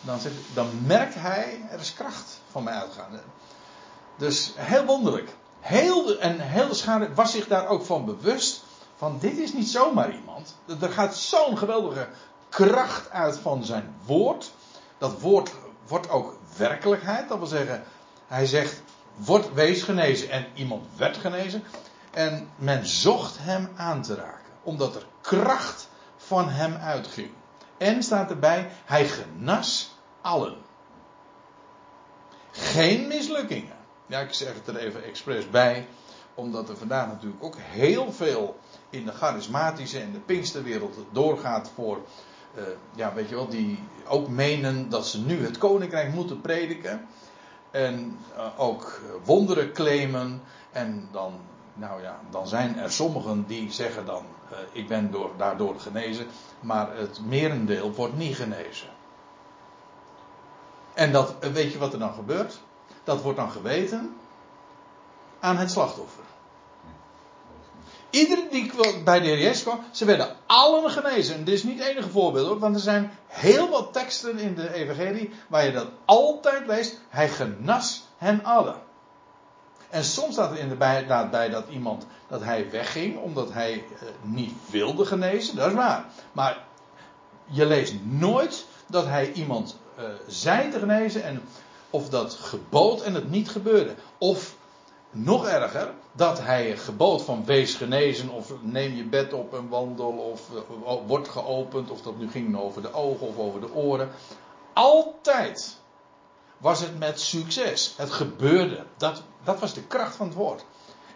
dan, zegt, dan merkt hij, er is kracht van mij uitgaan. Dus heel wonderlijk. Heel en heel de schade was zich daar ook van bewust. Van dit is niet zomaar iemand. Er gaat zo'n geweldige kracht uit van zijn woord. Dat woord wordt ook werkelijkheid. Dat wil zeggen, hij zegt, word, wees genezen. En iemand werd genezen. En men zocht hem aan te raken. Omdat er kracht van hem uitging. En staat erbij, hij genas allen. Geen mislukkingen. Ja, ik zeg het er even expres bij, omdat er vandaag natuurlijk ook heel veel in de charismatische en de Pinksterwereld doorgaat voor, eh, ja, weet je wel, die ook menen dat ze nu het koninkrijk moeten prediken. En eh, ook wonderen claimen. En dan, nou ja, dan zijn er sommigen die zeggen dan, eh, ik ben door, daardoor genezen, maar het merendeel wordt niet genezen. En dat, eh, weet je wat er dan gebeurt? Dat wordt dan geweten aan het slachtoffer. Iedereen die bij de Heer kwam, ze werden allen genezen. En dit is niet het enige voorbeeld hoor, want er zijn heel wat teksten in de Evangelie waar je dat altijd leest. Hij genas hen allen. En soms staat er inderdaad bij dat iemand dat hij wegging omdat hij eh, niet wilde genezen, dat is waar. Maar je leest nooit dat hij iemand eh, zei te genezen en of dat gebood en het niet gebeurde. Of nog erger, dat hij gebood van wees genezen of neem je bed op en wandel of eh, wordt geopend of dat nu ging over de ogen of over de oren. Altijd was het met succes. Het gebeurde. Dat, dat was de kracht van het woord.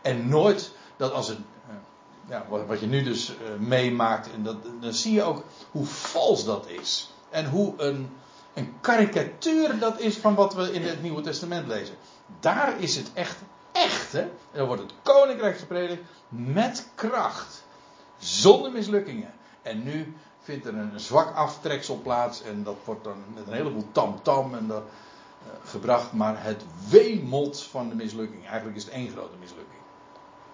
En nooit dat als het, eh, ja, wat, je nu dus eh, meemaakt, en dat, dan zie je ook hoe vals dat is. En hoe een, een karikatuur dat is van wat we in het Nieuwe Testament lezen. Daar is het echt, echt, hè. En dan wordt het koninkrijk gepredikt met kracht. Zonder mislukkingen. En nu vindt er een zwak aftreksel plaats en dat wordt dan met een heleboel tamtam en dat, eh, gebracht. Maar het wemelt van de mislukking. Eigenlijk is het één grote mislukking.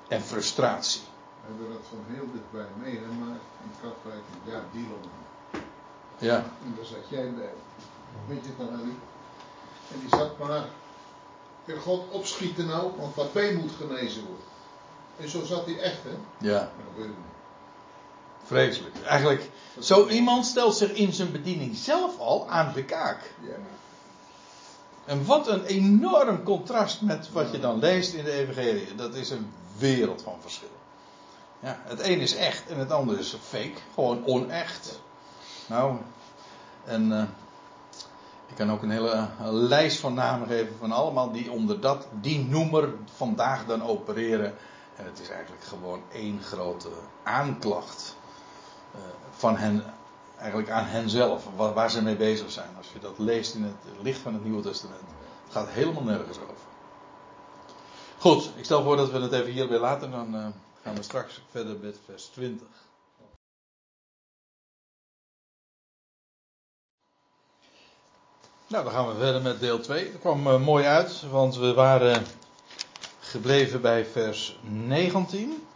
En frustratie. We hebben dat van heel dichtbij meegemaakt in Katwijk ja, Dillon. Ja. En daar zat jij bij. Weet je nog, Ellie? En die zat maar. Kan God opschieten nou? Want Papé moet genezen worden. En zo zat hij echt, hè? Ja, vreselijk. Eigenlijk, zo iemand stelt zich in zijn bediening zelf al aan de kaak. Ja. En wat een enorm contrast met wat je dan leest in de Evangelie. Dat is een wereld van verschil. Ja, het een is echt en het andere is fake. Gewoon onecht. Nou, en eh, ik kan ook een hele lijst van namen geven van allemaal die onder dat, die noemer vandaag dan opereren. En het is eigenlijk gewoon één grote aanklacht eh, van hen, eigenlijk aan henzelf, waar, ze mee bezig zijn. Als je dat leest in het licht van het Nieuwe Testament. Het gaat helemaal nergens over. Goed, ik stel voor dat we het even hierbij laten. Dan eh, gaan we straks verder met vers 20. Nou, dan gaan we verder met deel 2. Dat kwam eh, mooi uit, want we waren gebleven bij vers 19.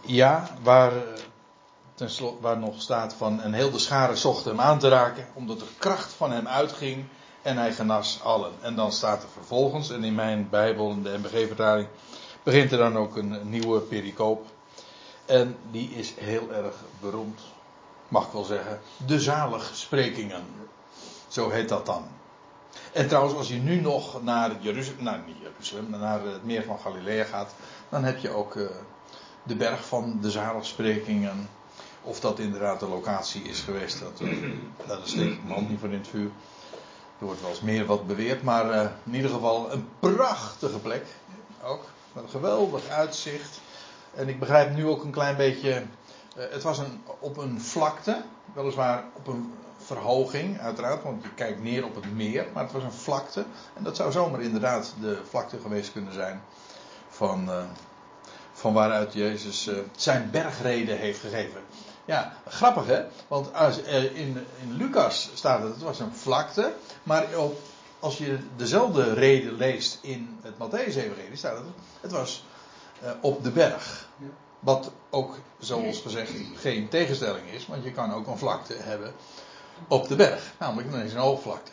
Ja, waar, eh, waar nog staat van. En heel de schare zocht hem aan te raken, omdat de kracht van hem uitging. En hij genas allen. En dan staat er vervolgens, en in mijn Bijbel, in de MBG-vertaling, begint er dan ook een nieuwe pericoop. En die is heel erg beroemd, mag ik wel zeggen. De zaligsprekingen. Zo heet dat dan. En trouwens, als je nu nog naar Jeruzalem, nou niet Jeruzalem, maar naar het meer van Galilea gaat, dan heb je ook eh, de berg van de zaligsprekingen. Of dat inderdaad de locatie is geweest, dat, eh, dat steek ik mijn niet voor in het vuur. Er wordt wel eens meer wat beweerd, maar eh, in ieder geval een prachtige plek. Ook, met een geweldig uitzicht. En ik begrijp nu ook een klein beetje. Eh, het was een, op een vlakte, weliswaar op een verhoging, uiteraard, want je kijkt neer op het meer, maar het was een vlakte. En dat zou zomaar inderdaad de vlakte geweest kunnen zijn van, eh, van waaruit Jezus eh, zijn bergreden heeft gegeven. Ja, grappig hè, want als, in, in Lucas staat het, het was een vlakte, maar op, als je dezelfde reden leest in het Matthäus-evangelie staat het, het was op de berg. Ja. Wat ook, zoals gezegd, geen tegenstelling is, want je kan ook een vlakte hebben op de berg, namelijk dan is een hoogvlakte.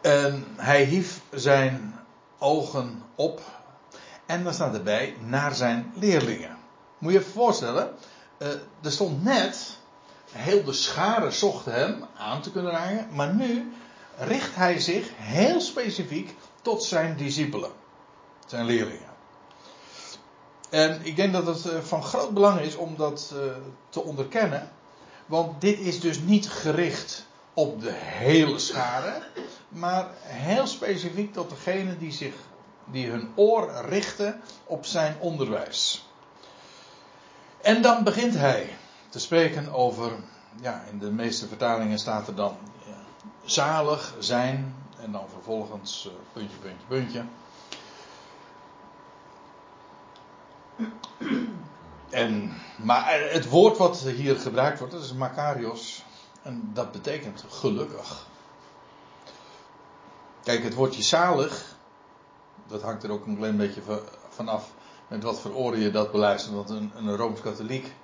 En hij hief zijn ogen op en dan staat erbij naar zijn leerlingen. Moet je je voorstellen, eh, er stond net, heel de schare zocht hem aan te kunnen raken, maar nu richt hij zich heel specifiek tot zijn discipelen, zijn leerlingen. En ik denk dat het eh, van groot belang is om dat eh, te onderkennen. Want dit is dus niet gericht op de hele schare. Maar heel specifiek tot degenen die, zich, die hun oor richten op zijn onderwijs. En dan begint hij te spreken over. Ja, in de meeste vertalingen staat er dan. ja, zalig zijn. En dan vervolgens eh, puntje, puntje, puntje. En, maar het woord wat hier gebruikt wordt, dat is Makarios. En dat betekent gelukkig. Kijk, het woordje zalig, dat hangt er ook een klein beetje va- vanaf met wat voor oren je dat beluistert. Want een, een Rooms-Katholiek,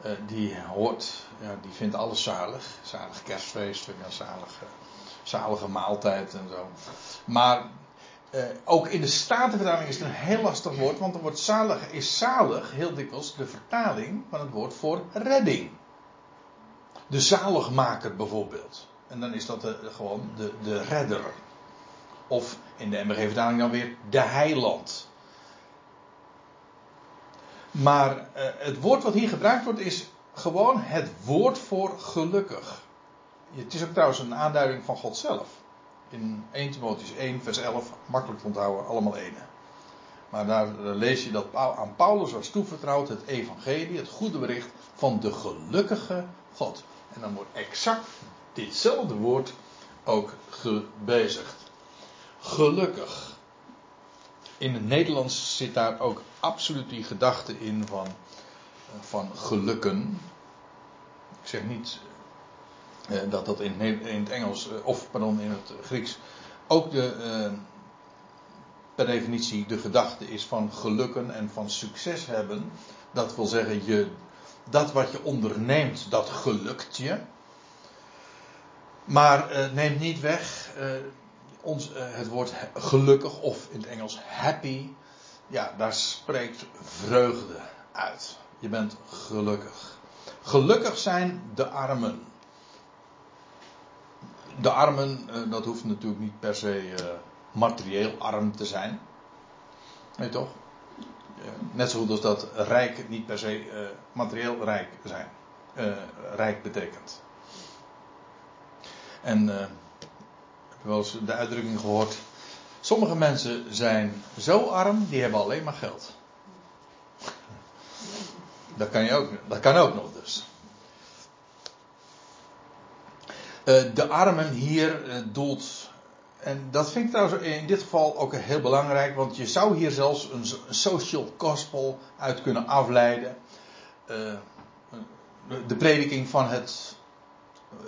eh, die hoort, ja, die vindt alles zalig. Zalig kerstfeest, ja, zalig, eh, zalige maaltijd en zo. Maar eh, ook in de Statenvertaling is het een heel lastig woord, want het woord zalig is zalig, heel dikwijls de vertaling van het woord voor redding. De zaligmaker bijvoorbeeld. En dan is dat de, gewoon de, de redder. Of in de MBG-vertaling dan weer de heiland. Maar eh, het woord wat hier gebruikt wordt is gewoon het woord voor gelukkig. Het is ook trouwens een aanduiding van God zelf. In 1 Timotheüs 1 vers 11, makkelijk te onthouden, allemaal ene. Maar daar eh, lees je dat aan Paulus was toevertrouwd het evangelie, het goede bericht van de gelukkige God. En dan wordt exact ditzelfde woord ook gebezigd. Gelukkig. In het Nederlands zit daar ook absoluut die gedachte in van, van gelukken. Ik zeg niet eh, dat dat in, in het Engels, eh, of pardon, in het Grieks, ook de, eh, per definitie de gedachte is van gelukken en van succes hebben. Dat wil zeggen, je, dat wat je onderneemt, dat gelukt je. Maar eh, neemt niet weg, eh, ons, eh, het woord gelukkig of in het Engels happy, ja, daar spreekt vreugde uit. Je bent gelukkig. Gelukkig zijn de armen. De armen, eh, dat hoeft natuurlijk niet per se eh, materieel arm te zijn. Nee toch? Net zo goed als dat rijk niet per se eh, materieel rijk zijn. rijk betekent. En ik heb wel eens de uitdrukking gehoord. Sommige mensen zijn zo arm, die hebben alleen maar geld. Dat kan, je ook, dat kan ook nog dus. Eh, de armen hier eh, doelt. En dat vind ik trouwens in dit geval ook heel belangrijk, want je zou hier zelfs een so- een social gospel uit kunnen afleiden. Eh, de- prediking van het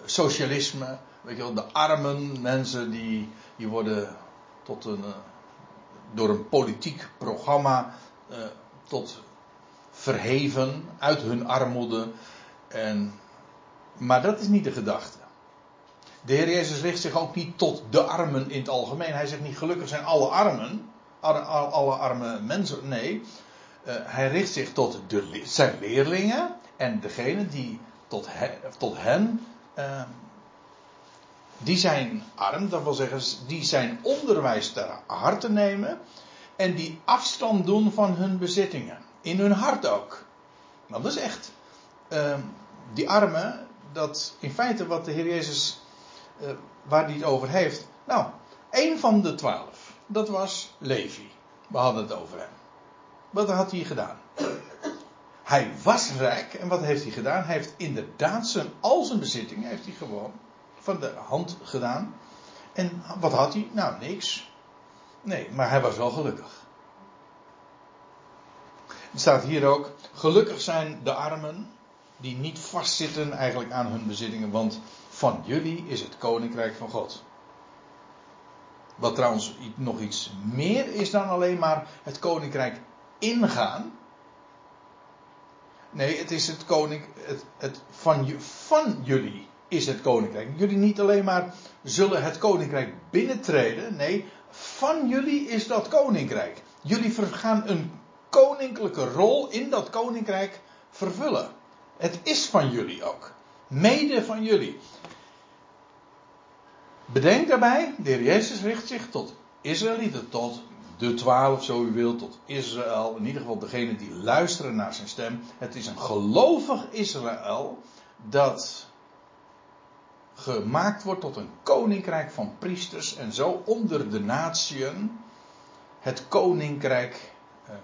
socialisme, weet je wel, de armen mensen die, die worden tot een, eh, door een politiek programma eh, tot verheven uit hun armoede. En, maar dat is niet de gedachte. De Heer Jezus richt zich ook niet tot de armen in het algemeen. Hij zegt niet gelukkig zijn alle armen, alle, arme mensen. Nee, eh, hij richt zich tot de, zijn leerlingen en degenen die tot, he- tot hen, eh, die zijn arm, dat wil zeggen, die zijn onderwijs ter harte nemen en die afstand doen van hun bezittingen. In hun hart ook. Nou, dat is echt. eh, die armen, dat in feite wat de Heer Jezus, eh, waar hij het over heeft. Nou, één van de twaalf, dat was Levi. We hadden het over hem. Wat had hij gedaan? Hij was rijk en wat heeft hij gedaan? Hij heeft inderdaad zijn, al zijn bezittingen heeft hij gewoon van de hand gedaan. En wat had hij? Nou, niks. Nee, maar hij was wel gelukkig. Er staat hier ook: gelukkig zijn de armen die niet vastzitten eigenlijk aan hun bezittingen, want van jullie is het koninkrijk van God. Wat trouwens nog iets meer is dan alleen maar het koninkrijk ingaan. Nee, het is het koning, het, het van, van jullie is het koninkrijk. Jullie niet alleen maar zullen het koninkrijk binnentreden. Nee, van jullie is dat koninkrijk. Jullie gaan een koninklijke rol in dat koninkrijk vervullen. Het is van jullie ook. Mede van jullie. Bedenk daarbij, de Heer Jezus richt zich tot Israëlieten, tot de twaalf, zo u wilt, tot Israël. In ieder geval degene die luisteren naar zijn stem. Het is een gelovig Israël dat gemaakt wordt tot een koninkrijk van priesters en zo onder de natieën het koninkrijk eh,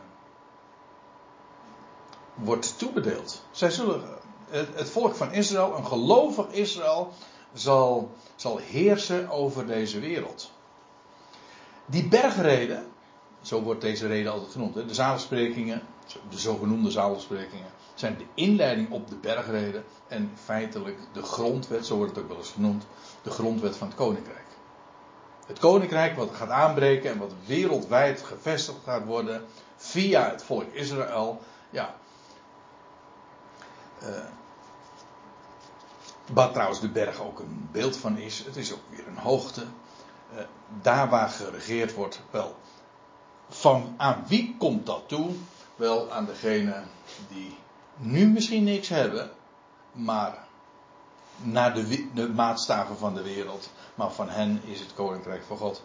wordt toebedeeld. Zij zullen, het, volk van Israël, een gelovig Israël, zal, zal heersen over deze wereld. Die bergreden, zo wordt deze reden altijd genoemd, de zalensprekingen, de zogenoemde zalensprekingen, zijn de inleiding op de bergreden en feitelijk de grondwet, zo wordt het ook wel eens genoemd, de grondwet van het koninkrijk. Het koninkrijk wat gaat aanbreken en wat wereldwijd gevestigd gaat worden via het volk Israël, ja. eh, waar trouwens de berg ook een beeld van is. Het is ook weer een hoogte. Eh, daar waar geregeerd wordt, wel. Van aan wie komt dat toe? Wel aan degene die nu misschien niks hebben, maar naar de, maatstaven van de wereld. Maar van hen is het koninkrijk van God.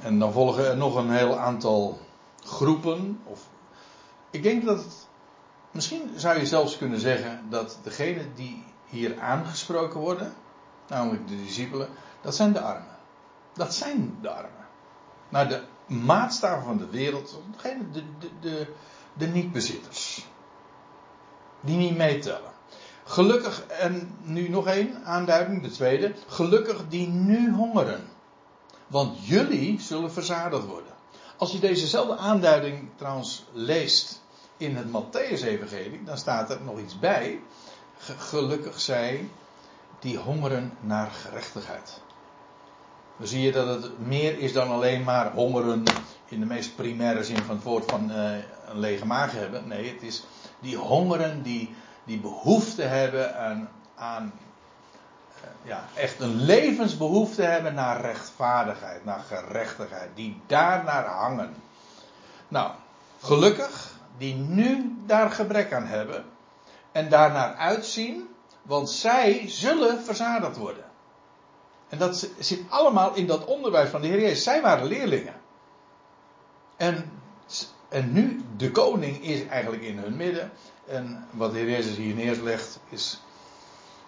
En dan volgen er nog een heel aantal groepen. Of, ik denk dat het, misschien zou je zelfs kunnen zeggen dat degenen die hier aangesproken worden, namelijk de discipelen, dat zijn de armen. Dat zijn de armen. Naar de maatstaven van de wereld, de, de, de, de niet-bezitters. Die niet meetellen. Gelukkig, en nu nog één aanduiding, de tweede. Gelukkig die nu hongeren. Want jullie zullen verzadigd worden. Als je dezezelfde aanduiding trouwens leest in het Matthäus-evangelie, dan staat er nog iets bij. Ge- Gelukkig zij die hongeren naar gerechtigheid. Dan zie je dat het meer is dan alleen maar hongeren in de meest primaire zin van het woord van eh, een lege maag hebben. Nee, het is die hongeren die, die behoefte hebben aan, aan ja, echt een levensbehoefte hebben naar rechtvaardigheid, naar gerechtigheid, die daarnaar hangen. Nou, gelukkig die nu daar gebrek aan hebben en daarnaar uitzien, want zij zullen verzadigd worden. En dat zit allemaal in dat onderwijs van de Heer Jezus. Zij waren leerlingen. En, en nu, de koning is eigenlijk in hun midden. En wat de Heer Jezus hier neerlegt is.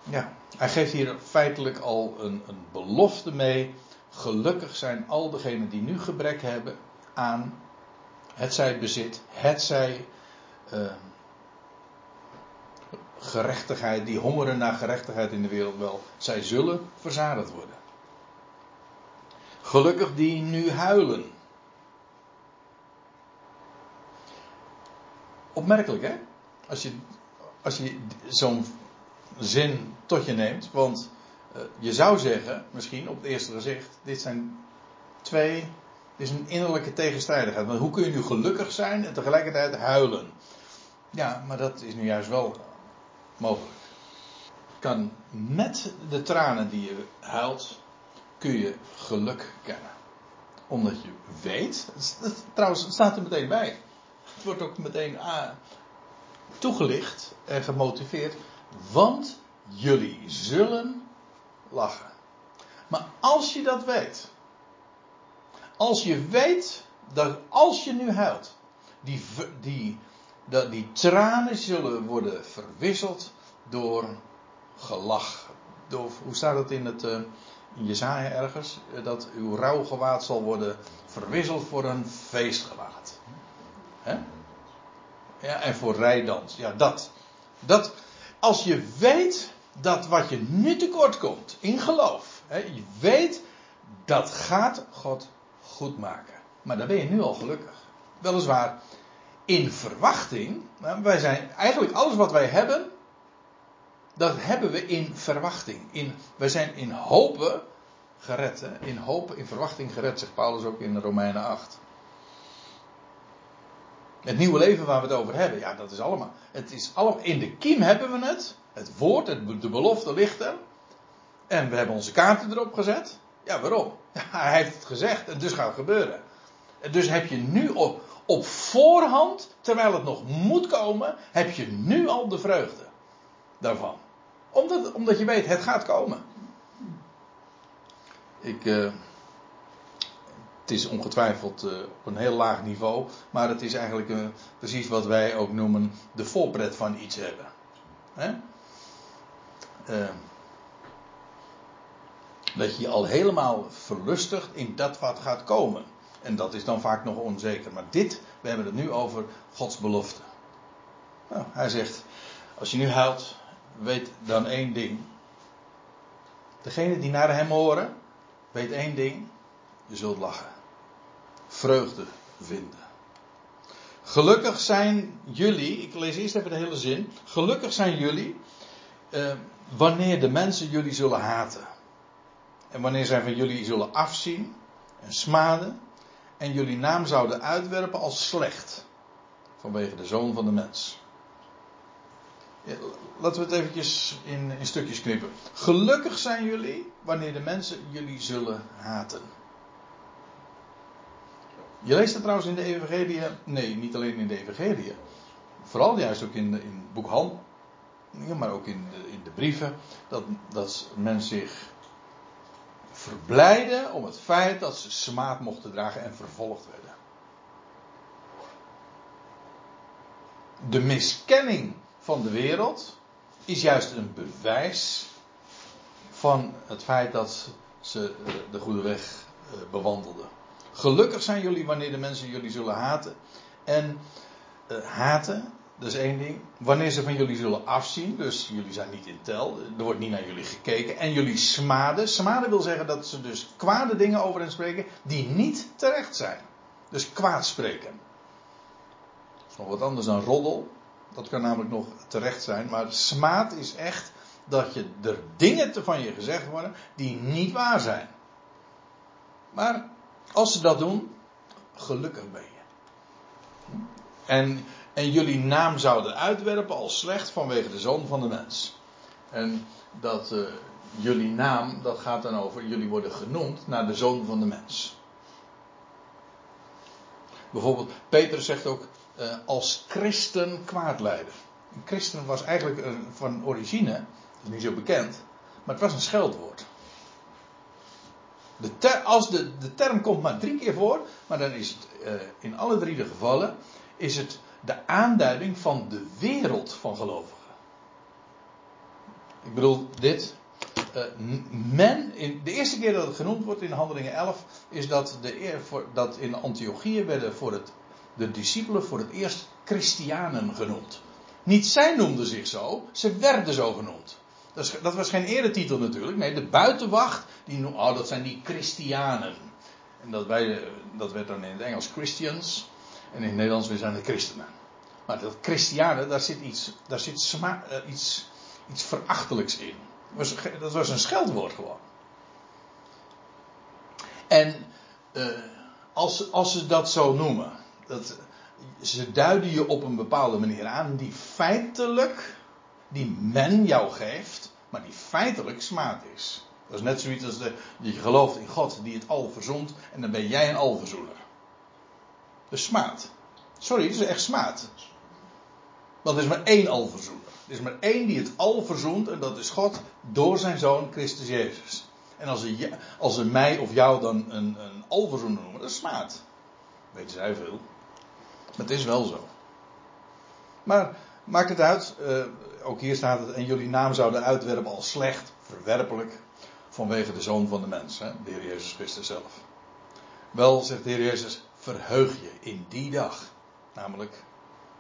Ja, hij geeft hier feitelijk al een, een belofte mee. Gelukkig zijn al degenen die nu gebrek hebben aan het zij bezit, het zij uh, gerechtigheid, die hongeren naar gerechtigheid in de wereld wel, zij zullen verzadigd worden. Gelukkig die nu huilen. Opmerkelijk hè? Als je, als je zo'n zin tot je neemt, want uh, je zou zeggen, misschien op het eerste gezicht, dit zijn twee, dit is een innerlijke tegenstrijdigheid. Want hoe kun je nu gelukkig zijn en tegelijkertijd huilen? Ja, maar dat is nu juist wel mogelijk. Kan met de tranen die je huilt, kun je geluk kennen. Omdat je weet, [LAUGHS] trouwens, het staat er meteen bij. Het wordt ook meteen ah, toegelicht en gemotiveerd. Want jullie zullen lachen. Maar als je dat weet. Als je weet dat als je nu huilt. Die, die, dat die tranen zullen worden verwisseld door gelach. Hoe staat het in het. Uh, in Jezaja ergens, dat uw rouwgewaad zal worden verwisseld voor een feestgewaad. Ja, en voor rijdans. Ja, dat. Dat, als je weet dat wat je nu tekort komt in geloof, hè, je weet dat gaat God goed maken. Maar dan ben je nu al gelukkig. Weliswaar in verwachting. Wij zijn eigenlijk alles wat wij hebben, dat hebben we in verwachting. In, wij zijn in hopen gered. In hopen, in verwachting gered, zegt Paulus ook in Romeinen 8. Het nieuwe leven waar we het over hebben, ja, dat is allemaal. Het is allemaal in de kiem hebben we het. Het woord, het, de belofte ligt er. En we hebben onze kaarten erop gezet. Ja, waarom? [LAUGHS] Hij heeft het gezegd en dus gaat het gebeuren. En dus heb je nu op, op voorhand, terwijl het nog moet komen, heb je nu al de vreugde daarvan. Omdat, omdat je weet, het gaat komen. Ik, uh, het is ongetwijfeld uh, op een heel laag niveau, maar het is eigenlijk uh, precies wat wij ook noemen de voorpret van iets hebben. Hè? dat je je al helemaal verlustigt in dat wat gaat komen. En dat is dan vaak nog onzeker. Maar dit, we hebben het nu over Gods belofte. Nou, hij zegt, als je nu huilt, weet dan één ding. Degene die naar hem horen, weet één ding. Je zult lachen. Vreugde vinden. Gelukkig zijn jullie, ik lees eerst even de hele zin. Gelukkig zijn jullie eh, wanneer de mensen jullie zullen haten. En wanneer zij van jullie zullen afzien en smaden. En jullie naam zouden uitwerpen als slecht. Vanwege de zoon van de mens. Laten we het eventjes in, in stukjes knippen. Gelukkig zijn jullie wanneer de mensen jullie zullen haten. Je leest het trouwens in de Evangelie. Nee, niet alleen in de Evangelie. Vooral juist ook in, in het boek Handelingen, maar ook in de, in de brieven. Dat, dat men zich verblijden om het feit dat ze smaad mochten dragen en vervolgd werden. De miskenning van de wereld is juist een bewijs van het feit dat ze de goede weg eh, bewandelden. Gelukkig zijn jullie wanneer de mensen jullie zullen haten. En uh, haten, dat is één ding. Wanneer ze van jullie zullen afzien, dus jullie zijn niet in tel, er wordt niet naar jullie gekeken. En jullie smaden. Smaden wil zeggen dat ze dus kwade dingen over hen spreken die niet terecht zijn. Dus kwaad spreken. Dat is nog wat anders dan roddel. Dat kan namelijk nog terecht zijn. Maar smaad is echt dat je er dingen van je gezegd worden die niet waar zijn. Maar als ze dat doen, gelukkig ben je. En, en jullie naam zouden uitwerpen als slecht vanwege de zoon van de mens. En dat, uh, jullie naam, dat gaat dan over, jullie worden genoemd naar de zoon van de mens. Bijvoorbeeld, Peter zegt ook, uh, als christen kwaadleider. Een christen was eigenlijk een, van origine, dat is niet zo bekend, maar het was een scheldwoord. De als de, de term komt maar drie keer voor, maar dan is het in alle drie de gevallen, is het de aanduiding van de wereld van gelovigen. Ik bedoel, dit. Uh, men, in, de eerste keer dat het genoemd wordt in Handelingen 11, is dat, de, voor, dat in Antiochië werden voor het, de discipelen voor het eerst Christianen genoemd. Niet zij noemden zich zo, ze werden zo genoemd. Dat, is, dat was geen eretitel natuurlijk. Nee, de buitenwacht, die, oh, dat zijn die Christianen. En dat, wij, dat werd dan in het Engels Christians. En in het Nederlands weer zijn het christenen. Maar dat Christianen, daar zit iets, daar zit uh, iets, iets verachtelijks in. Dat was, dat een scheldwoord gewoon. En uh, als, als ze dat zo noemen, dat, ze duiden je op een bepaalde manier aan die feitelijk, die men jou geeft, maar die feitelijk smaad is. Dat is net zoiets als de, je gelooft in God die het al verzond en dan ben jij een alverzoener. Dus smaad. Sorry, het is echt smaad. Want er is maar één alverzoener. Er is maar één die het al verzoent en dat is God door zijn zoon Christus Jezus. En als ze, als ze mij of jou dan een, een alverzoener noemen, dat is smaad. Weten zij veel. Maar het is wel zo. Maar maakt het uit, uh, ook hier staat het, en jullie naam zouden uitwerpen als slecht, verwerpelijk, vanwege de zoon van de mens, hè, de Heer Jezus Christus zelf. Wel, zegt de Heer Jezus, verheug je in die dag, namelijk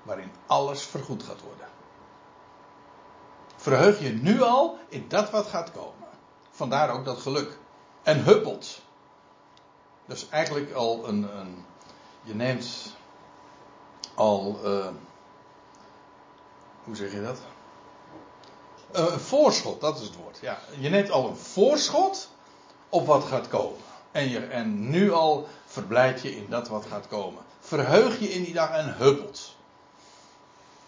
waarin alles vergoed gaat worden. Verheug je nu al in dat wat gaat komen. Vandaar ook dat geluk. En huppelt. Dus eigenlijk al een, een je neemt al, uh, hoe zeg je dat? Uh, een voorschot, dat is het woord. Ja, je neemt al een voorschot op wat gaat komen. En, je, en nu al verblijd je in dat wat gaat komen. Verheug je in die dag en huppelt.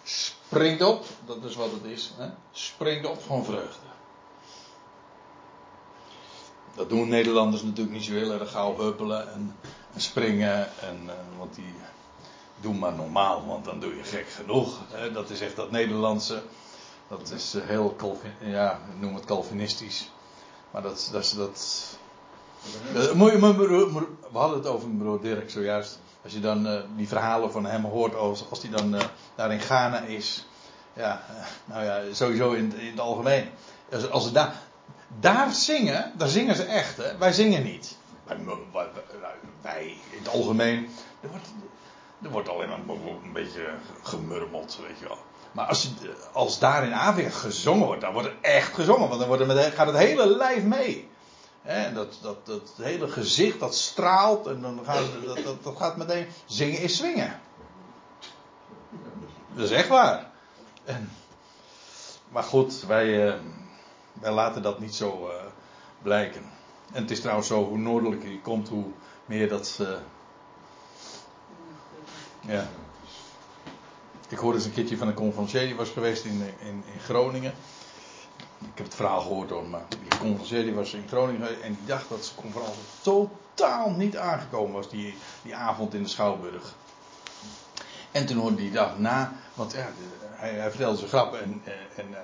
Springt op, dat is wat het is. Hè? Springt op van vreugde. Dat doen Nederlanders natuurlijk niet zo heel erg gauw huppelen en, en springen. En, want die doen maar normaal, want dan doe je gek genoeg. Hè? Dat is echt dat Nederlandse. Dat is uh, heel, ja, noem het Calvinistisch. Maar dat, dat, dat we hadden het over broer Dirk zojuist. Als je dan uh, die verhalen van hem hoort, als, als hij dan uh, daar in Ghana is. Ja, nou ja, sowieso in, in het algemeen. Als, als daar, daar zingen, daar zingen ze echt. Hè? Wij zingen niet. Wij, wij, in het algemeen. Er wordt, wordt alleen maar een beetje gemurmeld, weet je wel. Maar als, als daar in Avia gezongen wordt, dan wordt er echt gezongen. Want dan wordt er met, gaat het hele lijf mee. He, dat, dat, dat hele gezicht dat straalt en dan gaat, dat, dat, dat gaat meteen. Zingen is swingen. Dat is echt waar. En, maar goed, wij, uh, wij laten dat niet zo uh, blijken. En het is trouwens zo, hoe noordelijker je komt, hoe meer dat. Uh, ja. Ik hoorde eens een keertje van een conferencier die was geweest in, in, in Groningen. Ik heb het verhaal gehoord door die conferencier die was in Groningen en die dacht dat zijn conferentie totaal niet aangekomen was die, die avond in de Schouwburg. En toen hoorde hij dag na, want ja, hij, hij vertelde zijn grappen en, en uh,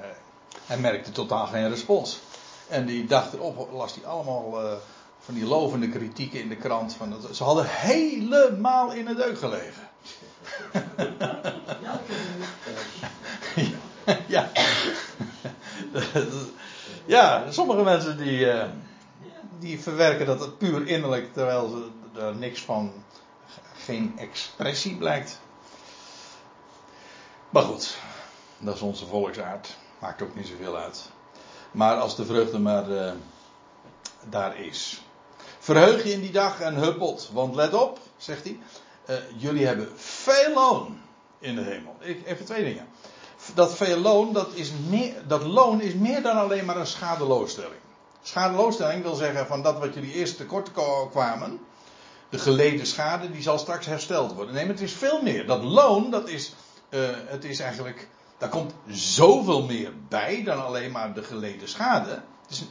hij merkte totaal geen respons. En die dag erop las hij allemaal uh, van die lovende kritieken in de krant. Van dat, ze hadden helemaal in de deuk gelegen. [LAUGHS] [LAUGHS] ja. [LAUGHS] ja, sommige mensen die, uh, die verwerken dat puur innerlijk, terwijl er niks van, geen expressie blijkt. Maar goed, dat is onze volksaard. Maakt ook niet zoveel uit. Maar als de vreugde maar uh, daar is. Verheug je in die dag en huppelt. Want let op, zegt hij. Uh, jullie hebben veel loon in de hemel. Ik, even twee dingen dat veel loon, dat, is meer, dat loon is meer dan alleen maar een schadeloosstelling. Schadeloosstelling wil zeggen van dat wat jullie eerst tekort kwamen, de geleden schade, die zal straks hersteld worden. Nee, maar het is veel meer. Dat loon, dat is, uh, het is eigenlijk, daar komt zoveel meer bij dan alleen maar de geleden schade. Het is,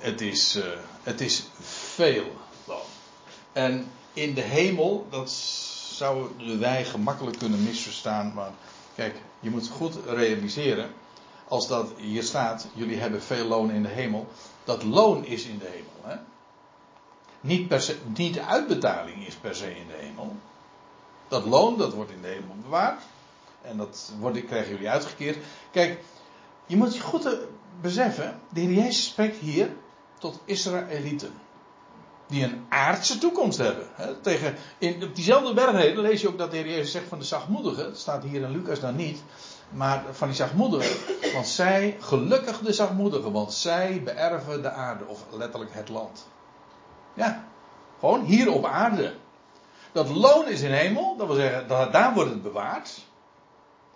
Het is, eh, het is veel loon. En in de hemel, dat zouden wij gemakkelijk kunnen misverstaan. Maar kijk, je moet goed realiseren. Als dat hier staat, jullie hebben veel loon in de hemel. Dat loon is in de hemel. Hè? Niet, per uitbetaling is per se in de hemel. Dat loon, dat wordt in de hemel bewaard. En dat krijgen jullie uitgekeerd. Kijk, je moet je goed beseffen. De Heer Jezus spreekt hier tot Israëlieten. Die een aardse toekomst hebben. He, tegen, in, op diezelfde bergreden lees je ook dat de Heer Jezus zegt van de zachtmoedigen. Dat staat hier in Lucas dan niet. Maar van die zachtmoedigen. Want zij, gelukkig de zachtmoedigen. Want zij beërven de aarde. Of letterlijk het land. Ja, gewoon hier op aarde. Dat loon is in hemel, dat wil zeggen, dat, daar wordt het bewaard.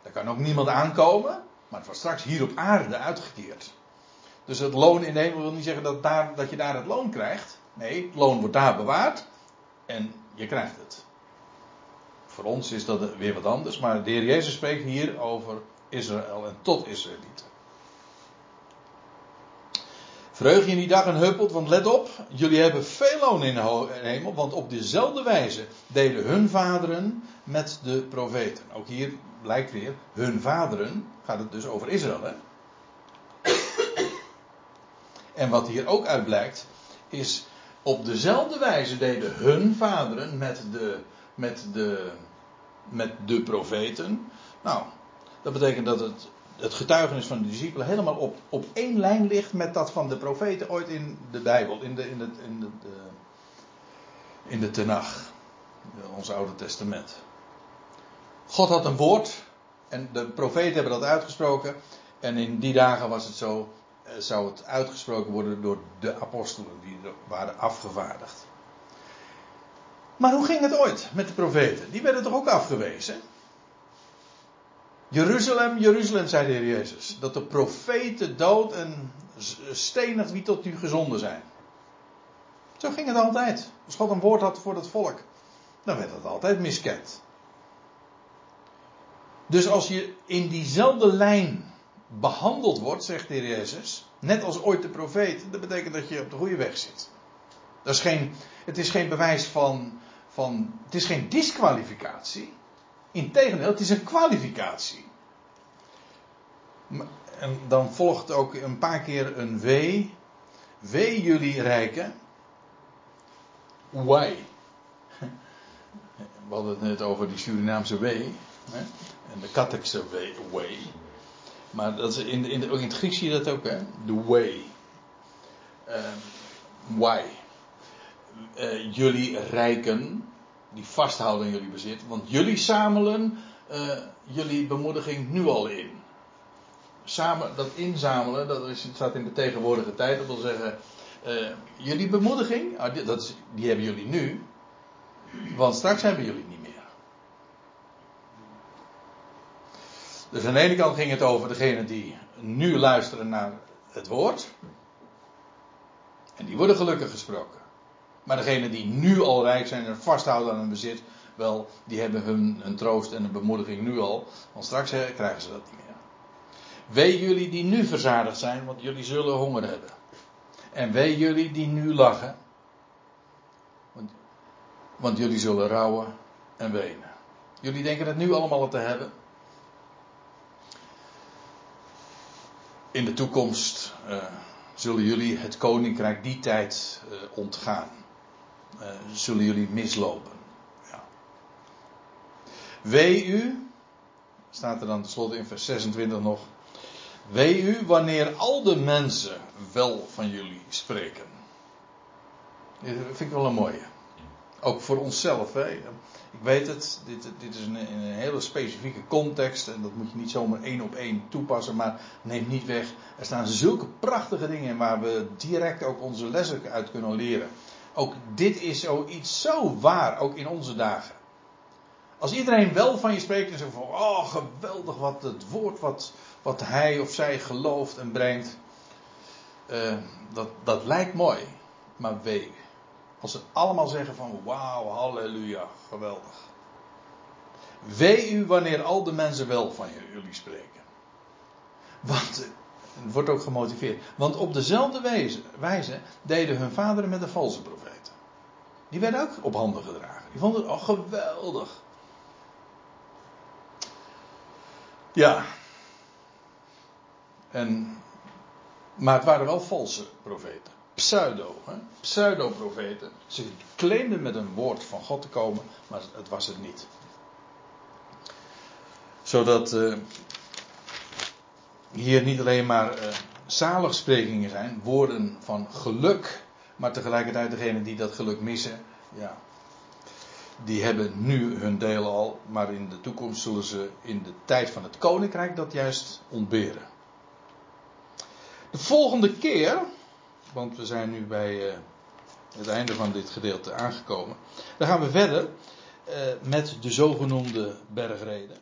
Daar kan ook niemand aankomen, maar het wordt straks hier op aarde uitgekeerd. Dus het loon in hemel wil niet zeggen dat, daar, dat je daar het loon krijgt. Nee, het loon wordt daar bewaard en je krijgt het. Voor ons is dat weer wat anders, maar de Heer Jezus spreekt hier over Israël en tot Israëlieten. Vreug je in die dag en huppelt, want let op, jullie hebben veel loon in de hemel, want op dezelfde wijze deden hun vaderen met de profeten. Ook hier blijkt weer, hun vaderen, gaat het dus over Israël. Hè? En wat hier ook uit blijkt, is op dezelfde wijze deden hun vaderen met de, met de, met de profeten. Nou, dat betekent dat het het getuigenis van de discipelen helemaal op, op één lijn ligt met dat van de profeten ooit in de Bijbel, in de, in de, in de, de in de Tenach, ons Oude Testament. God had een woord en de profeten hebben dat uitgesproken. En in die dagen was het zo, zou het uitgesproken worden door de apostelen die waren afgevaardigd. Maar hoe ging het ooit met de profeten? Die werden toch ook afgewezen? Jeruzalem, Jeruzalem, zei de Heer Jezus. Dat de profeten dood en stenigt wie tot u gezonden zijn. Zo ging het altijd. Als God een woord had voor het volk, dan werd dat altijd miskend. Dus als je in diezelfde lijn behandeld wordt, zegt de Heer Jezus, net als ooit de profeet, dat betekent dat je op de goede weg zit. Dat is geen, het is geen bewijs van, van, het is geen disqualificatie. Integendeel, het is een kwalificatie. En dan volgt ook een paar keer een W. Wee jullie rijken. Why? We hadden het net over die Surinaamse W. En de Katekse way. Maar dat is in, in, ook in het Grieks zie je dat ook, hè? The way. Uh, why? Uh, jullie rijken die vasthouden in jullie bezit. Want jullie zamelen uh, jullie bemoediging nu al in. Samen, dat inzamelen, dat is, staat in de tegenwoordige tijd. Dat wil zeggen, uh, jullie bemoediging, ah, die, dat die hebben jullie nu. Want straks hebben jullie niet meer. Dus aan de ene kant ging het over degene die nu luisteren naar het woord. En die worden gelukkig gesproken. Maar degenen die nu al rijk zijn en vasthouden aan hun bezit, wel, die hebben hun, hun troost en een bemoediging nu al. Want straks krijgen ze dat niet meer. Wee jullie die nu verzadigd zijn, want jullie zullen honger hebben. En wee jullie die nu lachen, want, want jullie zullen rouwen en wenen. Jullie denken het nu allemaal te hebben. In de toekomst uh, zullen jullie het koninkrijk die tijd uh, ontgaan uh, zullen jullie mislopen. Ja. Wee u, staat er dan tenslotte in vers 26 nog. Wee u wanneer al de mensen wel van jullie spreken. Dit vind ik wel een mooie. Ook voor onszelf. Hè. Ik weet het, dit, dit is een, een, hele specifieke context en dat moet je niet zomaar één op één toepassen, maar neem niet weg. Er staan zulke prachtige dingen in waar we direct ook onze lessen uit kunnen leren. Ook dit is zoiets zo waar, ook in onze dagen. Als iedereen wel van je spreekt en zegt van, oh geweldig wat het woord wat, wat hij of zij gelooft en brengt. Uh, dat, dat lijkt mooi, maar wee. Als ze allemaal zeggen van, wauw, halleluja, geweldig. Wee u wanneer al de mensen wel van jullie spreken. Want, het wordt ook gemotiveerd. Want op dezelfde wijze, deden hun vaderen met de valse profeten. Die werden ook op handen gedragen. Die vonden het al geweldig. Ja. En, maar het waren wel valse profeten. Pseudo, hè? pseudo-profeten. Ze claimden met een woord van God te komen, maar het was het niet. Zodat uh, hier niet alleen maar uh, zaligsprekingen zijn, woorden van geluk, maar tegelijkertijd degenen die dat geluk missen, ja, die hebben nu hun deel al, maar in de toekomst zullen ze in de tijd van het koninkrijk dat juist ontberen. De volgende keer, want we zijn nu bij uh, het einde van dit gedeelte aangekomen, dan gaan we verder uh, met de zogenoemde bergreden.